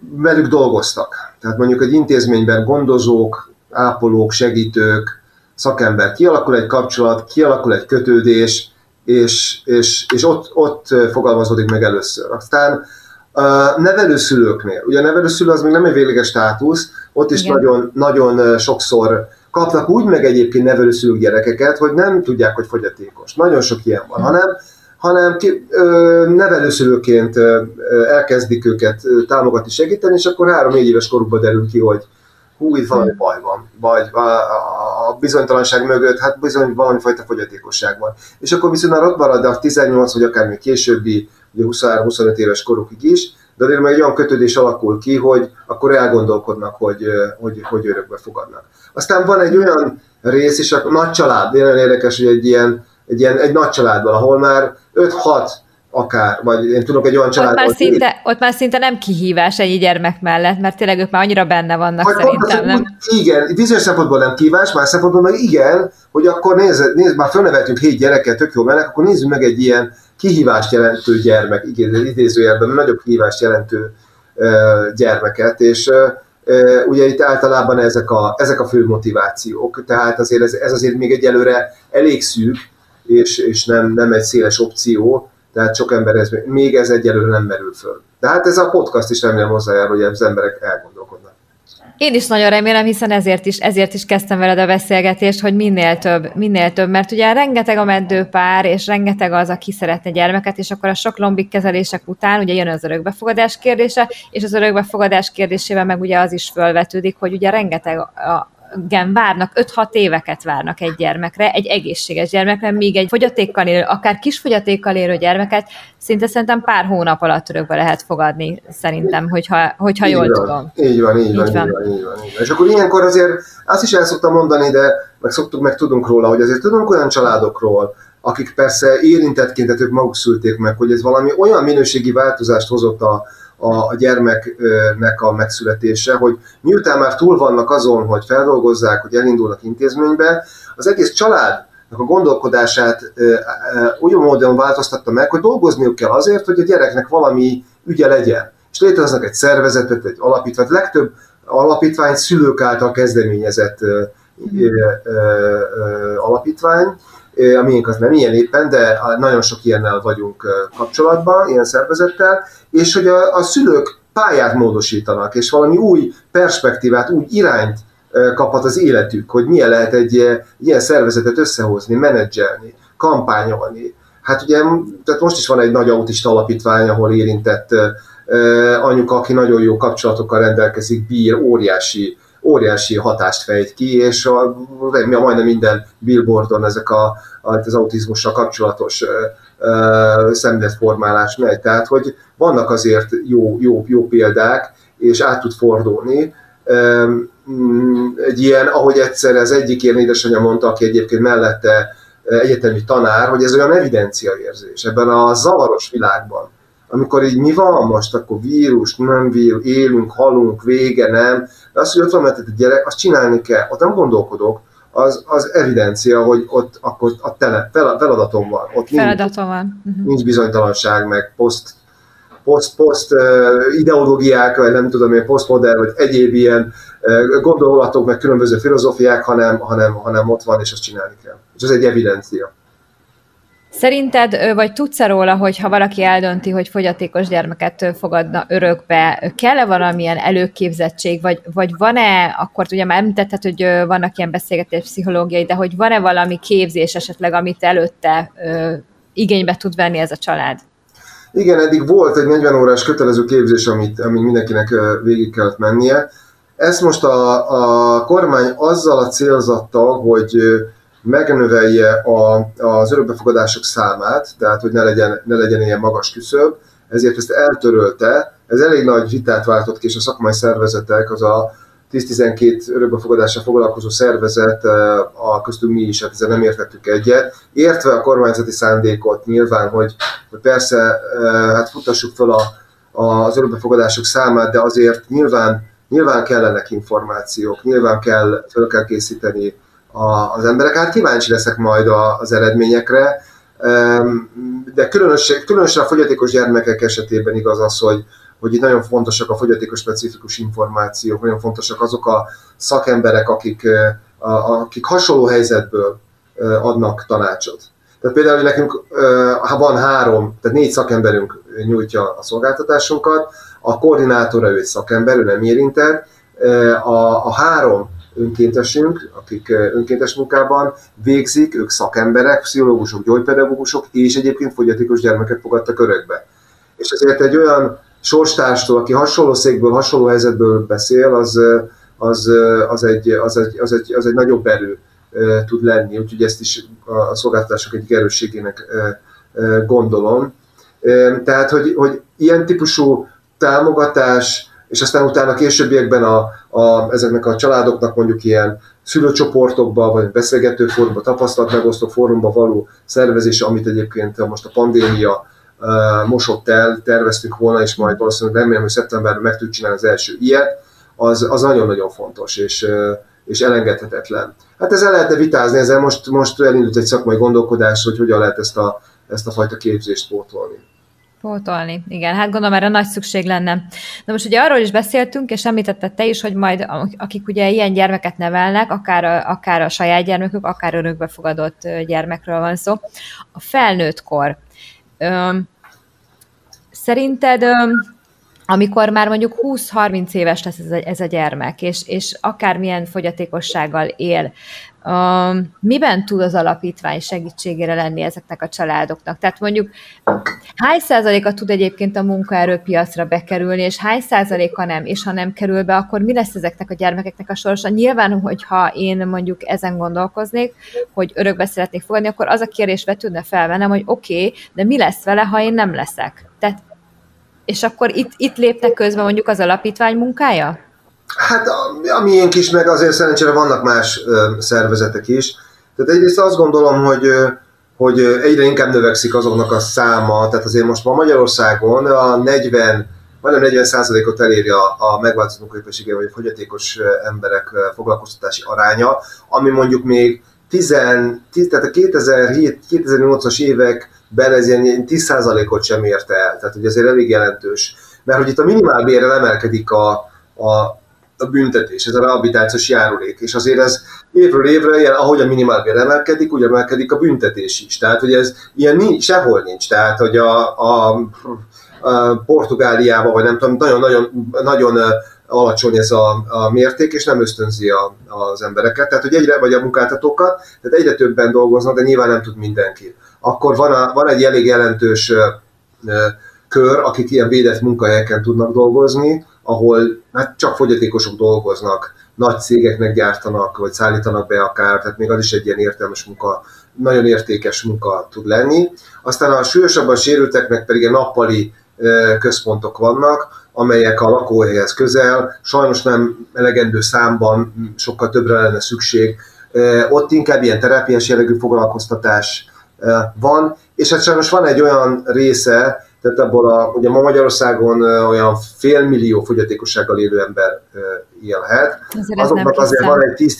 velük dolgoztak. Tehát mondjuk egy intézményben gondozók, ápolók, segítők, szakember, kialakul egy kapcsolat, kialakul egy kötődés, és, és, és ott, ott fogalmazódik meg először. Aztán a nevelőszülőknél, ugye a nevelőszülő az még nem egy végleges státusz, ott is nagyon, nagyon sokszor kapnak úgy meg egyébként nevelőszülők gyerekeket, hogy nem tudják, hogy fogyatékos. Nagyon sok ilyen van, hanem hanem ki, ö, nevelőszülőként ö, elkezdik őket támogatni, segíteni, és akkor három-négy éves korukban derül ki, hogy hú, itt valami baj van, vagy a, a bizonytalanság mögött, hát bizony valami fajta fogyatékosság van. És akkor viszont már ott marad a 18 vagy akár még későbbi, 23-25 éves korukig is, de azért meg egy olyan kötődés alakul ki, hogy akkor elgondolkodnak, hogy, hogy, hogy örökbe fogadnak. Aztán van egy olyan rész is, a nagy család, nagyon érdekes, hogy egy ilyen, egy ilyen egy nagy családban, ahol már 5-6 akár, vagy én tudok egy olyan családot. Ott már, szinte, ott már szinte nem kihívás egy gyermek mellett, mert tényleg ők már annyira benne vannak vagy szerintem, nem? Igen, bizonyos szempontból nem kihívás, más szempontból meg igen, hogy akkor nézd, nézd már fölneveltünk hét gyereket, tök jó mennek, akkor nézzük meg egy ilyen kihívást jelentő gyermek, idézőjelben nagyobb kihívást jelentő gyermeket, és ugye itt általában ezek a, ezek a fő motivációk, tehát azért ez, ez azért még egyelőre elég szűk, és, és nem, nem egy széles opció, tehát sok ember ez, még ez egyelőre nem merül föl. De hát ez a podcast is remélem hozzájárul, hogy az emberek elgondolkodnak. Én is nagyon remélem, hiszen ezért is, ezért is kezdtem veled a beszélgetést, hogy minél több, minél több, mert ugye rengeteg a meddőpár, és rengeteg az, aki szeretne gyermeket, és akkor a sok lombik kezelések után ugye jön az örökbefogadás kérdése, és az örökbefogadás kérdésében meg ugye az is felvetődik, hogy ugye rengeteg a, igen, várnak, 5-6 éveket várnak egy gyermekre, egy egészséges gyermekre, míg egy fogyatékkal élő, akár kis fogyatékkal élő gyermeket szinte szerintem pár hónap alatt örökbe lehet fogadni, szerintem, hogyha, hogyha így jól van, tudom. Így van, így, így, van, van. így van, így van, így van. És akkor ilyenkor azért azt is el szoktam mondani, de meg szoktuk, meg tudunk róla, hogy azért tudunk olyan családokról, akik persze érintettként, ők maguk szülték meg, hogy ez valami olyan minőségi változást hozott a, a gyermeknek a megszületése, hogy miután már túl vannak azon, hogy feldolgozzák, hogy elindulnak intézménybe, az egész család a gondolkodását olyan módon változtatta meg, hogy dolgozniuk kell azért, hogy a gyereknek valami ügye legyen. És létrehoznak egy szervezetet, egy alapítványt. Legtöbb alapítvány szülők által kezdeményezett alapítvány, a miénk az nem ilyen éppen, de nagyon sok ilyennel vagyunk kapcsolatban, ilyen szervezettel, és hogy a, a szülők pályát módosítanak, és valami új perspektívát, új irányt kaphat az életük, hogy milyen lehet egy, ilyen szervezetet összehozni, menedzselni, kampányolni. Hát ugye, tehát most is van egy nagy autista alapítvány, ahol érintett anyuka, aki nagyon jó kapcsolatokkal rendelkezik, bír óriási óriási hatást fejt ki, és a, majdnem minden billboardon ezek a, az autizmussal kapcsolatos szemléletformálás megy. Tehát, hogy vannak azért jó, jó, jó példák, és át tud fordulni. Mm, egy ilyen, ahogy egyszer az egyik ilyen édesanyja mondta, aki egyébként mellette egyetemi tanár, hogy ez olyan evidenciaérzés ebben a zavaros világban amikor így mi van most, akkor vírus, nem vírus, élünk, halunk, vége, nem. De az, hogy ott van a gyerek, azt csinálni kell, ott nem gondolkodok, az, az evidencia, hogy ott akkor a tele, feladatom van. Ott feladatom nincs, van. Uh-huh. Nincs bizonytalanság, meg poszt, poszt, poszt ideológiák, vagy nem tudom én, posztmodern, vagy egyéb ilyen gondolatok, meg különböző filozófiák, hanem, hanem, hanem ott van, és azt csinálni kell. És ez egy evidencia. Szerinted, vagy tudsz róla, hogy ha valaki eldönti, hogy fogyatékos gyermeket fogadna örökbe, kell-e valamilyen előképzettség, vagy, vagy van-e, akkor ugye már említetted, hogy vannak ilyen beszélgetés pszichológiai, de hogy van-e valami képzés esetleg, amit előtte ö, igénybe tud venni ez a család? Igen, eddig volt egy 40 órás kötelező képzés, amit, amit mindenkinek végig kellett mennie. Ezt most a, a kormány azzal a célzattal, hogy megnövelje a, az örökbefogadások számát, tehát hogy ne legyen, ne legyen ilyen magas küszöb, ezért ezt eltörölte. Ez elég nagy vitát váltott ki, és a szakmai szervezetek, az a 10-12 örökbefogadással foglalkozó szervezet, eh, a köztünk mi is, hát ezzel nem értettük egyet, értve a kormányzati szándékot nyilván, hogy, hogy persze eh, hát futassuk fel a, az örökbefogadások számát, de azért nyilván, nyilván kellenek információk, nyilván kell, fel kell készíteni az emberek. Hát kíváncsi leszek majd az eredményekre, de különösen, különösen a fogyatékos gyermekek esetében igaz az, hogy, hogy itt nagyon fontosak a fogyatékos specifikus információk, nagyon fontosak azok a szakemberek, akik, akik hasonló helyzetből adnak tanácsot. Tehát például nekünk ha van három, tehát négy szakemberünk nyújtja a szolgáltatásunkat, a koordinátora ő egy szakember, ő nem érintett, a, a három önkéntesünk, akik önkéntes munkában végzik, ők szakemberek, pszichológusok, gyógypedagógusok, és egyébként fogyatékos gyermeket fogadtak örökbe. És ezért egy olyan sorstárstól, aki hasonló székből, hasonló helyzetből beszél, az, az, az, egy, az, egy, az, egy, az egy nagyobb erő tud lenni, úgyhogy ezt is a szolgáltatások egyik erősségének gondolom. Tehát, hogy, hogy ilyen típusú támogatás, és aztán utána későbbiekben a, a, ezeknek a családoknak mondjuk ilyen szülőcsoportokba, vagy beszélgető fórumba, tapasztalatmegosztó fórumba való szervezése, amit egyébként most a pandémia uh, mosott el, terveztünk volna, és majd valószínűleg remélem, hogy szeptemberben meg tudjuk csinálni az első ilyet, az, az nagyon-nagyon fontos, és, és elengedhetetlen. Hát ezzel lehetne vitázni, ezzel most, most elindult egy szakmai gondolkodás, hogy hogyan lehet ezt a, ezt a fajta képzést pótolni. Pótolni, igen, hát gondolom erre nagy szükség lenne. Na most ugye arról is beszéltünk, és említetted te is, hogy majd akik ugye ilyen gyermeket nevelnek, akár a, akár a saját gyermekük, akár örökbefogadott gyermekről van szó. A felnőttkor. Öm, szerinted öm, amikor már mondjuk 20-30 éves lesz ez a, ez a gyermek, és, és akármilyen fogyatékossággal él, uh, miben tud az alapítvány segítségére lenni ezeknek a családoknak? Tehát mondjuk hány százaléka tud egyébként a munkaerőpiacra bekerülni, és hány százaléka nem, és ha nem kerül be, akkor mi lesz ezeknek a gyermekeknek a sorsa? Nyilván, hogyha én mondjuk ezen gondolkoznék, hogy örökbe szeretnék fogadni, akkor az a kérdés vetődne fel bennem, hogy oké, okay, de mi lesz vele, ha én nem leszek? Tehát és akkor itt, itt léptek közben mondjuk az alapítvány munkája? Hát a, a miénk is, meg azért szerencsére vannak más ö, szervezetek is. Tehát egyrészt azt gondolom, hogy, hogy egyre inkább növekszik azoknak a száma, tehát azért most ma Magyarországon a 40, majdnem 40 százalékot eléri a, a megváltozott munkaképessége vagy a fogyatékos emberek foglalkoztatási aránya, ami mondjuk még 10, 10 tehát a 2007-2008-as évek ben ez ilyen 10%-ot sem érte el, tehát ugye azért elég jelentős. Mert hogy itt a minimálbérrel emelkedik a, a, a büntetés, ez a rehabilitációs járulék, és azért ez évről évre, ilyen, ahogy a minimálbér emelkedik, úgy emelkedik a büntetés is. Tehát, hogy ez ilyen nincs, sehol nincs. Tehát, hogy a, a, a Portugáliában, vagy nem tudom, nagyon-nagyon nagyon alacsony ez a, a mérték, és nem ösztönzi a, az embereket, tehát hogy egyre, vagy a munkáltatókat, tehát egyre többen dolgoznak, de nyilván nem tud mindenki akkor van, a, van egy elég jelentős kör, akik ilyen védett munkahelyeken tudnak dolgozni, ahol hát csak fogyatékosok dolgoznak, nagy cégeknek gyártanak, vagy szállítanak be akár, tehát még az is egy ilyen értelmes munka, nagyon értékes munka tud lenni. Aztán a súlyosabban sérülteknek pedig a nappali központok vannak, amelyek a lakóhelyhez közel, sajnos nem elegendő számban, sokkal többre lenne szükség. Ott inkább ilyen terápiás jellegű foglalkoztatás van, és hát sajnos van egy olyan része, tehát abból a, ugye ma Magyarországon olyan félmillió fogyatékossággal élő ember élhet. Azért Azoknak azért van egy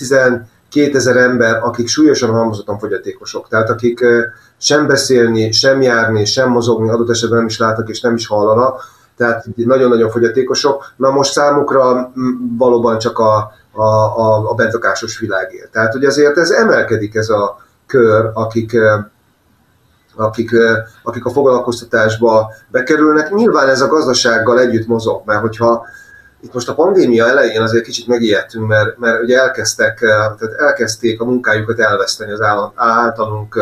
10-12 ezer ember, akik súlyosan halmozottan fogyatékosok. Tehát akik sem beszélni, sem járni, sem mozogni, adott esetben nem is látnak és nem is hallanak. Tehát nagyon-nagyon fogyatékosok. Na most számukra valóban csak a, a, a, a bentlakásos világ él. Tehát ugye azért ez emelkedik ez a kör, akik akik, akik a foglalkoztatásba bekerülnek. Nyilván ez a gazdasággal együtt mozog, mert hogyha itt most a pandémia elején azért kicsit megijedtünk, mert, mert ugye elkezdtek, tehát elkezdték a munkájukat elveszteni az általunk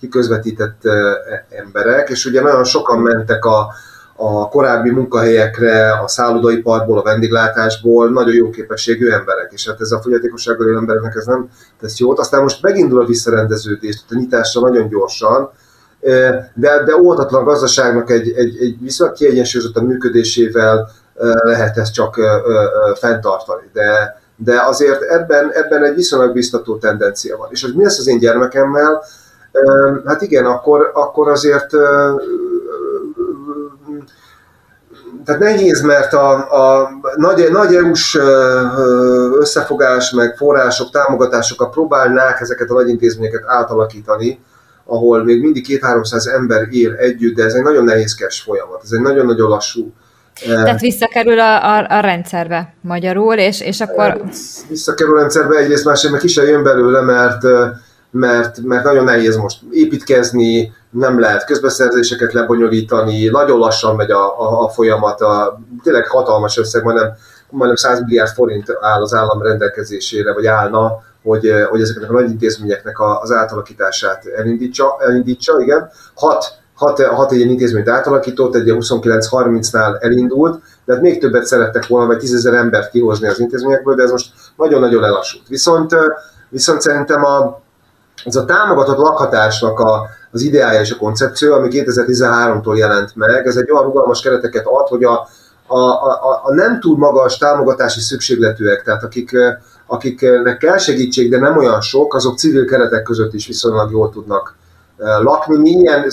kiközvetített emberek, és ugye nagyon sokan mentek a, a korábbi munkahelyekre, a szállodaiparból, a vendéglátásból nagyon jó képességű emberek, és hát ez a fogyatékossággal élő embereknek ez nem tesz jót. Aztán most megindul a visszarendeződés, a nyitásra nagyon gyorsan, de, de óvatatlan gazdaságnak egy, egy, egy viszonylag kiegyensúlyozott működésével lehet ezt csak fenntartani. De, de azért ebben, ebben egy viszonylag biztató tendencia van. És hogy mi lesz az én gyermekemmel, hát igen, akkor, akkor azért tehát nehéz, mert a, a nagy, nagy EU-s összefogás, meg források, támogatásokat próbálnák ezeket a nagy intézményeket átalakítani, ahol még mindig két-háromszáz ember él együtt, de ez egy nagyon nehézkes folyamat, ez egy nagyon-nagyon lassú. Eh, Tehát visszakerül a, a, a rendszerbe magyarul, és, és akkor... Visszakerül a rendszerbe, egyrészt másrészt meg ki sem jön belőle, mert, eh, mert, mert nagyon nehéz most építkezni, nem lehet közbeszerzéseket lebonyolítani, nagyon lassan megy a, a, a folyamat, a, tényleg hatalmas összeg, majdnem, majdnem 100 milliárd forint áll az állam rendelkezésére, vagy állna, hogy, hogy ezeknek a nagy intézményeknek az átalakítását elindítsa, elindítsa igen. Hat, hat, hat ilyen intézményt átalakított, egy 29-30-nál elindult, de hát még többet szerettek volna, vagy tízezer embert kihozni az intézményekből, de ez most nagyon-nagyon lelassult. Viszont, viszont szerintem a, ez a támogatott lakhatásnak a, az ideája és a koncepció, ami 2013-tól jelent meg, ez egy olyan rugalmas kereteket ad, hogy a, a, a, a nem túl magas támogatási szükségletűek, tehát akik, akiknek kell segítség, de nem olyan sok, azok civil keretek között is viszonylag jól tudnak lakni. Mi ilyen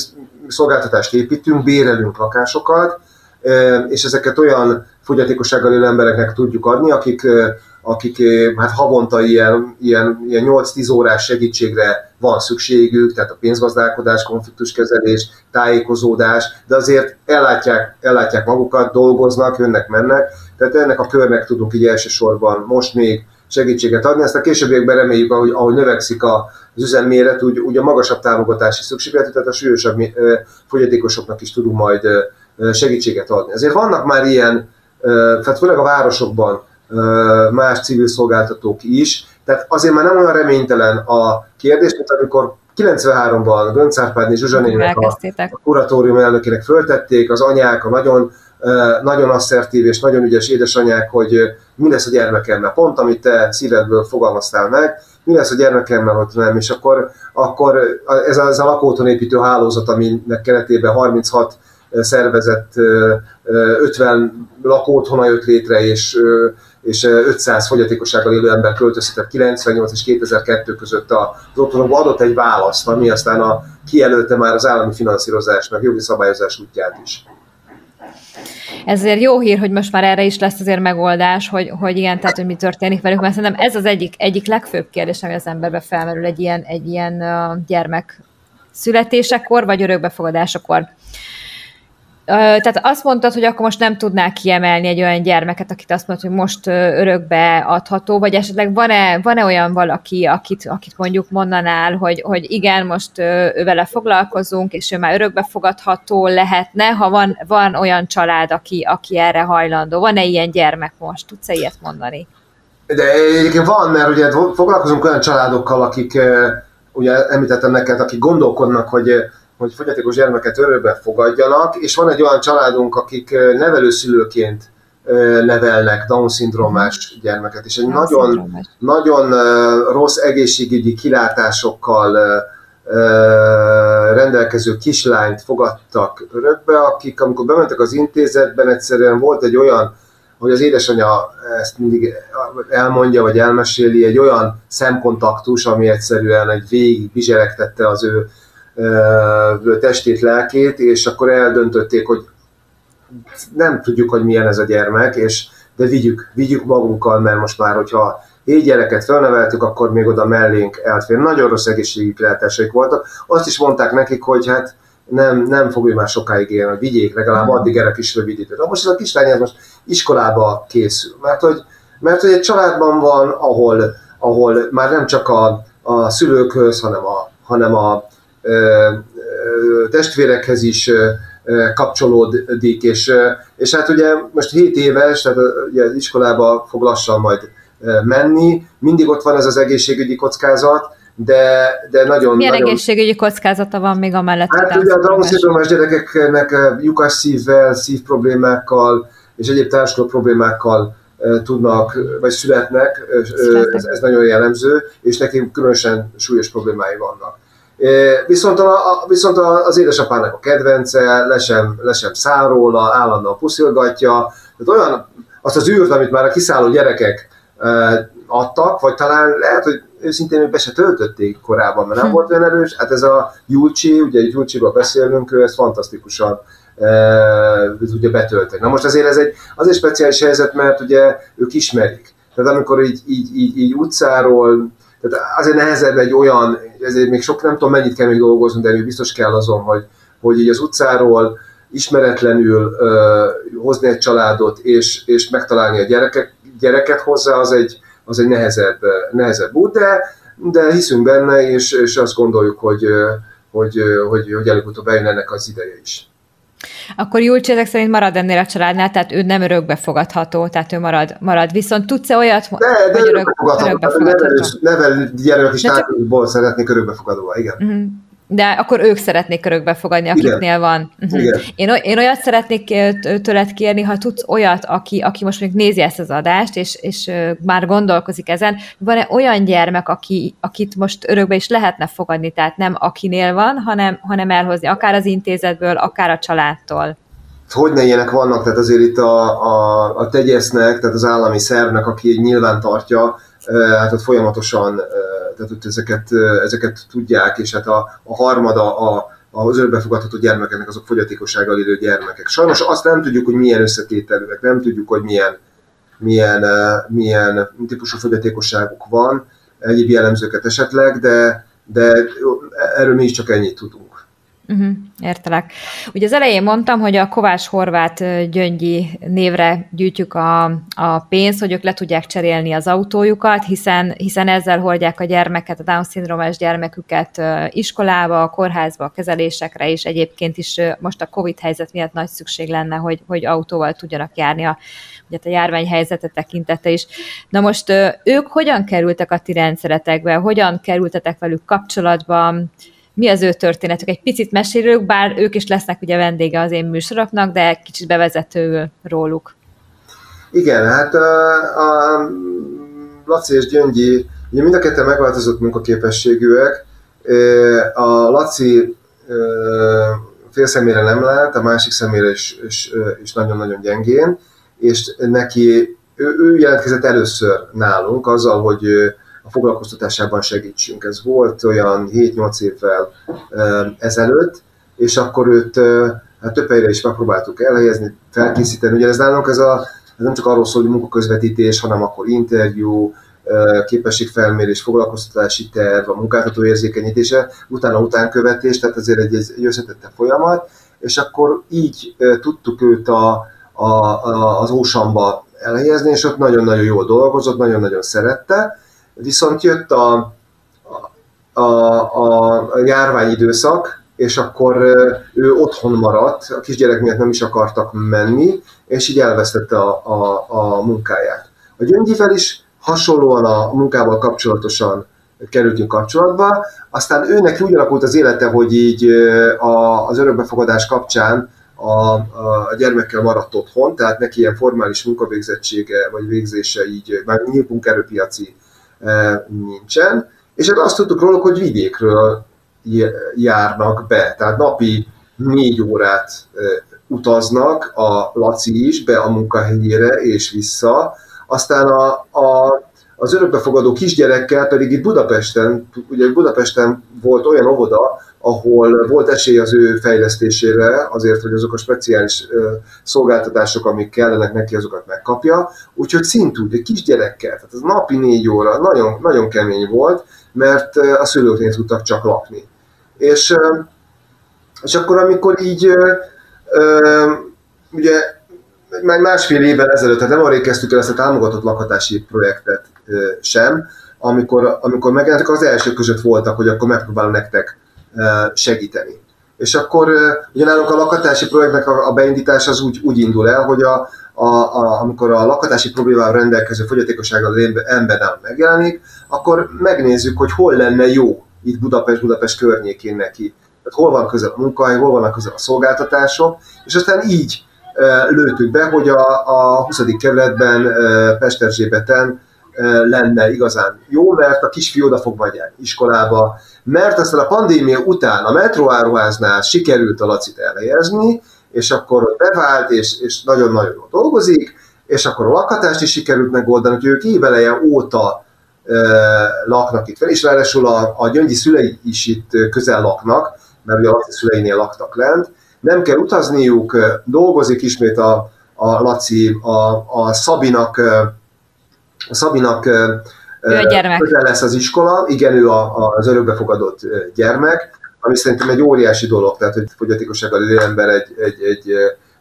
szolgáltatást építünk, bérelünk lakásokat, és ezeket olyan fogyatékossággal élő embereknek tudjuk adni, akik, akik hát havonta ilyen, ilyen, ilyen 8-10 órás segítségre van szükségük, tehát a pénzgazdálkodás, konfliktuskezelés, tájékozódás, de azért ellátják, ellátják magukat, dolgoznak, jönnek, mennek, tehát ennek a körnek tudunk így elsősorban most még segítséget adni. Ezt a későbbiekben reméljük, ahogy, ahogy növekszik a, az üzemméret, úgy, úgy a magasabb támogatási szükséglet, tehát a súlyosabb fogyatékosoknak is tudunk majd segítséget adni. Ezért vannak már ilyen, tehát főleg a városokban más civil szolgáltatók is, tehát azért már nem olyan reménytelen a kérdés, mint amikor 93-ban Gönc Árpádné Zsuzsanének a, a kuratórium elnökének föltették, az anyák, a nagyon, nagyon asszertív és nagyon ügyes édesanyák, hogy mi lesz a gyermekemmel, pont amit te szívedből fogalmaztál meg, mi lesz a gyermekemmel, hogy nem, és akkor, akkor ez a, ez a lakóton építő hálózat, aminek keretében 36 szervezett 50 lakóthona jött létre, és, és 500 fogyatékossággal élő ember költözhetett 98 és 2002 között az otthonokba. Adott egy választ, ami aztán a, kijelölte már az állami finanszírozás, meg jogi szabályozás útját is. Ezért jó hír, hogy most már erre is lesz azért megoldás, hogy, hogy igen, tehát hogy mi történik velük, mert szerintem ez az egyik, egyik legfőbb kérdés, ami az emberbe felmerül egy ilyen, egy ilyen gyermek születésekor, vagy örökbefogadásakor. Tehát azt mondtad, hogy akkor most nem tudnál kiemelni egy olyan gyermeket, akit azt mondod, hogy most örökbe adható, vagy esetleg van-e, van-e olyan valaki, akit, akit mondjuk mondanál, hogy, hogy igen, most ő vele foglalkozunk, és ő már örökbe fogadható lehetne, ha van, van olyan család, aki, aki erre hajlandó. Van-e ilyen gyermek most? Tudsz-e ilyet mondani? De egyébként van, mert ugye foglalkozunk olyan családokkal, akik, ugye említettem neked, akik gondolkodnak, hogy hogy fogyatékos gyermeket örökbe fogadjanak, és van egy olyan családunk, akik nevelőszülőként nevelnek Down-szindrómás gyermeket, és egy nagyon, nagyon rossz egészségügyi kilátásokkal rendelkező kislányt fogadtak örökbe, akik amikor bementek az intézetben, egyszerűen volt egy olyan, hogy az édesanyja ezt mindig elmondja, vagy elmeséli, egy olyan szemkontaktus, ami egyszerűen egy végig bizseregtette az ő testét, lelkét, és akkor eldöntötték, hogy nem tudjuk, hogy milyen ez a gyermek, és de vigyük, vigyük magunkkal, mert most már, hogyha így gyereket felneveltük, akkor még oda mellénk elfér. Nagyon rossz egészségügyi kilátásaik voltak. Azt is mondták nekik, hogy hát nem, nem fog ő már sokáig élni, hogy vigyék legalább addig erre kis rövid időt. Most ez a kislány ez most iskolába készül, mert hogy, mert hogy egy családban van, ahol, ahol már nem csak a, a szülőkhöz, hanem a, hanem a, testvérekhez is kapcsolódik, és, és hát ugye most 7 éves, tehát ugye az iskolába fog lassan majd menni, mindig ott van ez az egészségügyi kockázat, de, de nagyon... Milyen nagyon... egészségügyi kockázata van még amellett? Hát ugye a down gyerekeknek lyukas szívvel, szívproblémákkal és egyéb társadalmi problémákkal tudnak, vagy születnek, ez, ez nagyon jellemző, és nekik különösen súlyos problémái vannak. Viszont, a, viszont az édesapának a kedvence, le sem, le sem száll róla, állandóan puszilgatja. Tehát olyan, azt az űrt, amit már a kiszálló gyerekek adtak, vagy talán lehet, hogy őszintén be se töltötték korábban, mert nem hm. volt olyan erős. Hát ez a Julcsi, ugye egy Julcsiba beszélünk, ő ezt fantasztikusan e, tudja betölteni. Na most azért ez egy azért speciális helyzet, mert ugye ők ismerik. Tehát amikor így, így, így, így utcáról, tehát azért nehezebb egy olyan, ezért még sok nem tudom mennyit kell még dolgozni, de még biztos kell azon, hogy, hogy így az utcáról ismeretlenül ö, hozni egy családot, és, és megtalálni a gyerekek, gyereket hozzá, az egy, az egy nehezebb, nehezebb út, de de hiszünk benne, és, és azt gondoljuk, hogy, hogy, hogy, hogy előbb-utóbb eljön ennek az ideje is. Akkor Julcsi ezek szerint marad ennél a családnál, tehát ő nem örökbefogadható, tehát ő marad, marad. Viszont tudsz-e olyat, de, de hogy örökbefogadható? örökbefogadható? Nevel gyermek is csak... szeretnék örökbefogadóvá, igen. Uh-huh de akkor ők szeretnék örökbe fogadni, akiknél Igen. van. Uh-huh. Igen. Én, én olyat szeretnék tőled kérni, ha tudsz olyat, aki, aki most még nézi ezt az adást, és, és már gondolkozik ezen, van-e olyan gyermek, aki, akit most örökbe is lehetne fogadni, tehát nem akinél van, hanem, hanem elhozni, akár az intézetből, akár a családtól? Hogy ne ilyenek vannak, tehát azért itt a, a, a tegyesznek, tehát az állami szervnek, aki nyilván tartja, hát ott folyamatosan tehát ott ezeket, ezeket tudják, és hát a, a harmada a, az örökbefogadható gyermekeknek azok fogyatékossággal élő gyermekek. Sajnos azt nem tudjuk, hogy milyen összetételűek, nem tudjuk, hogy milyen, milyen, milyen típusú fogyatékosságuk van, egyéb jellemzőket esetleg, de, de erről mi is csak ennyit tudunk. Uh-huh, értelek. Ugye az elején mondtam, hogy a Kovács Horváth Gyöngyi névre gyűjtjük a, a pénzt, hogy ők le tudják cserélni az autójukat, hiszen, hiszen ezzel hordják a gyermeket, a Down-szindrómás gyermeküket iskolába, a kórházba, a kezelésekre, és egyébként is most a Covid helyzet miatt nagy szükség lenne, hogy, hogy autóval tudjanak járni a, ugye a járványhelyzetet tekintete is. Na most ők hogyan kerültek a ti rendszeretekbe, hogyan kerültetek velük kapcsolatba, mi az ő történetük. Egy picit mesélők, bár ők is lesznek ugye vendége az én műsoroknak, de kicsit bevezető róluk. Igen, hát a, a Laci és Gyöngyi, ugye mind a ketten megváltozott munkaképességűek. A Laci fél szemére nem lát, a másik szemére is, is, is nagyon-nagyon gyengén, és neki, ő, ő jelentkezett először nálunk azzal, hogy a foglalkoztatásában segítsünk. Ez volt olyan 7-8 évvel ezelőtt, és akkor őt hát több helyre is megpróbáltuk elhelyezni, felkészíteni. Ugye ez nálunk ez, a, ez nem csak arról szól, hogy munkaközvetítés, hanem akkor interjú, képességfelmérés, foglalkoztatási terv, a munkáltató érzékenyítése, utána utánkövetés, tehát azért egy, egy összetette folyamat, és akkor így tudtuk őt a, a, a, az Ósamba elhelyezni, és ott nagyon-nagyon jól dolgozott, nagyon-nagyon szerette, Viszont jött a, a, a, a járványidőszak, és akkor ő otthon maradt, a kisgyerek miatt nem is akartak menni, és így elvesztette a, a, a munkáját. A Gyöngyivel is hasonlóan a munkával kapcsolatosan kerültünk kapcsolatba, aztán őnek úgy alakult az élete, hogy így a, az örökbefogadás kapcsán a, a gyermekkel maradt otthon, tehát neki ilyen formális munkavégzettsége vagy végzése így már nyílt munkaerőpiaci nincsen, és hát azt tudtuk róluk, hogy vidékről járnak be, tehát napi négy órát utaznak a Laci is be a munkahelyére és vissza, aztán a, a, az örökbefogadó kisgyerekkel pedig itt Budapesten, ugye Budapesten volt olyan óvoda, ahol volt esély az ő fejlesztésére, azért, hogy azok a speciális szolgáltatások, amik kellenek neki, azokat megkapja. Úgyhogy szintúgy egy kisgyerekkel, tehát az napi négy óra nagyon, nagyon kemény volt, mert a szülőknél tudtak csak lakni. És, és akkor, amikor így ugye már másfél évvel ezelőtt, tehát nem arra kezdtük el ezt a támogatott lakhatási projektet sem, amikor, amikor megjelentek, az első között voltak, hogy akkor megpróbálom nektek segíteni. És akkor ugye nálunk a lakhatási projektnek a beindítása az úgy, úgy indul el, hogy a, a, a, amikor a lakhatási problémával rendelkező fogyatékossággal ember nem megjelenik, akkor megnézzük, hogy hol lenne jó itt Budapest-Budapest környékén neki. Tehát hol van közel a munkahely, hol vannak közel a szolgáltatások, és aztán így lőttük be, hogy a, a 20. kerületben Pesterzsébeten lenne igazán jó, mert a kisfiú oda fog vagy iskolába, mert aztán a pandémia után a metróáruháznál sikerült a Lacit elhelyezni, és akkor ott bevált, és, és nagyon-nagyon jól dolgozik, és akkor a lakhatást is sikerült megoldani, hogy ők éveleje óta e, laknak itt fel, és ráadásul a, a gyöngyi szülei is itt közel laknak, mert ugye a Laci szüleinél laktak lent, nem kell utazniuk, dolgozik ismét a, a Laci, a, a Szabinak, a Szabinak a. Közel lesz az iskola, igen, ő a, az örökbefogadott gyermek, ami szerintem egy óriási dolog, tehát hogy fogyatékossággal élő ember egy, egy, egy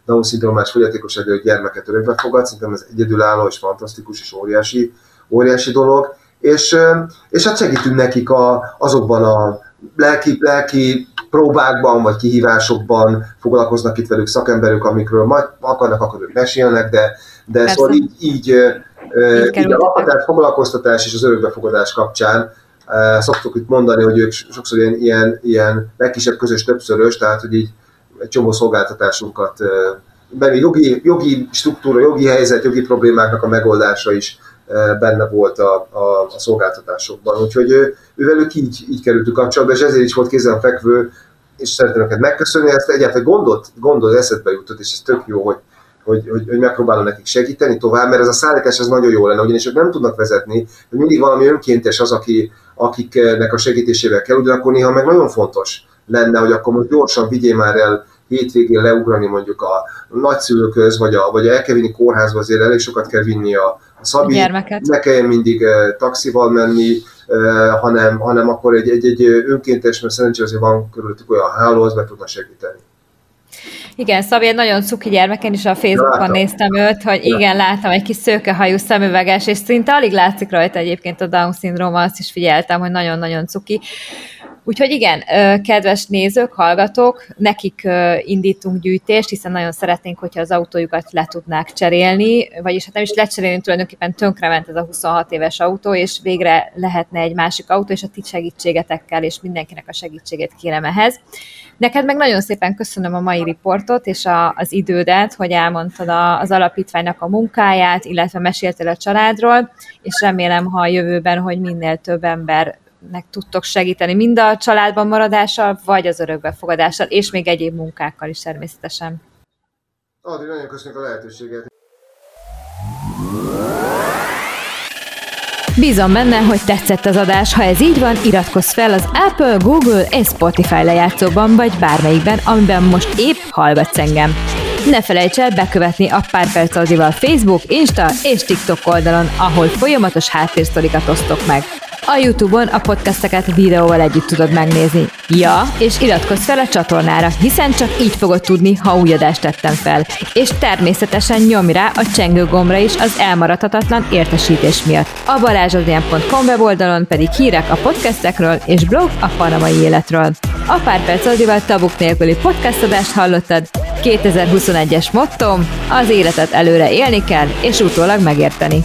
Down-szindrómás fogyatékossággal gyermeket örökbe fogad, szerintem ez egyedülálló és fantasztikus és óriási, óriási dolog, és, és hát segítünk nekik a, azokban a lelki, lelki próbákban vagy kihívásokban foglalkoznak itt velük szakemberük, amikről majd akarnak, akkor ők mesélnek, de, de Persze. szóval így, így, így, így a lakhatás, foglalkoztatás és az örökbefogadás kapcsán szoktuk itt mondani, hogy ők sokszor ilyen, ilyen, ilyen legkisebb közös többszörös, tehát hogy így egy csomó szolgáltatásunkat, benne jogi, jogi struktúra, jogi helyzet, jogi problémáknak a megoldása is benne volt a, a, a szolgáltatásokban. Úgyhogy ő, ővelük így, így kerültünk kapcsolatba, és ezért is volt fekvő, és szeretném neked megköszönni, ezt egyáltalán gondot, gondot eszedbe jutott, és ez tök jó, hogy, hogy, hogy, hogy megpróbálom nekik segíteni tovább, mert ez a szállítás ez nagyon jó lenne, ugyanis ők nem tudnak vezetni, hogy mindig valami önkéntes az, aki, akiknek a segítésével kell, ugyanakkor néha meg nagyon fontos lenne, hogy akkor most gyorsan vigyél már el hétvégén leugrani mondjuk a nagyszülőköz, vagy, a, vagy el kell vinni kórházba, azért elég sokat kell vinni a, a Szabi, gyermeket. ne kelljen mindig uh, taxival menni, hanem, hanem akkor egy, egy, egy önkéntes, mert szerencsére azért van körülöttük olyan háló, az be tudna segíteni. Igen, Szabi egy nagyon cuki gyermek, én is a Facebookon látom. néztem őt, hogy igen, láttam egy kis szőkehajú szemüveges, és szinte alig látszik rajta egyébként a Down-szindróma, azt is figyeltem, hogy nagyon-nagyon cuki. Úgyhogy igen, kedves nézők, hallgatók, nekik indítunk gyűjtést, hiszen nagyon szeretnénk, hogyha az autójukat le tudnák cserélni, vagyis hát nem is lecserélni, tulajdonképpen tönkrement ez a 26 éves autó, és végre lehetne egy másik autó, és a ti segítségetekkel, és mindenkinek a segítségét kérem ehhez. Neked meg nagyon szépen köszönöm a mai riportot és a, az idődet, hogy elmondtad a, az alapítványnak a munkáját, illetve meséltél a családról, és remélem, ha a jövőben, hogy minél több ember nek tudtok segíteni, mind a családban maradással, vagy az örökbefogadással, és még egyéb munkákkal is természetesen. Adri, nagyon köszönjük a lehetőséget. Bízom benne, hogy tetszett az adás, ha ez így van, iratkozz fel az Apple, Google és Spotify lejátszóban, vagy bármelyikben, amiben most épp hallgatsz engem. Ne felejts el bekövetni a Pár Perc Facebook, Insta és TikTok oldalon, ahol folyamatos háttérsztorikat osztok meg. A Youtube-on a podcasteket videóval együtt tudod megnézni. Ja, és iratkozz fel a csatornára, hiszen csak így fogod tudni, ha új adást tettem fel. És természetesen nyomj rá a csengő gombra is az elmaradhatatlan értesítés miatt. A balázsodilyen.com weboldalon pedig hírek a podcastekről és blog a panamai életről. A pár perc Audival tabuk nélküli podcast adást hallottad. 2021-es mottom, az életet előre élni kell, és utólag megérteni.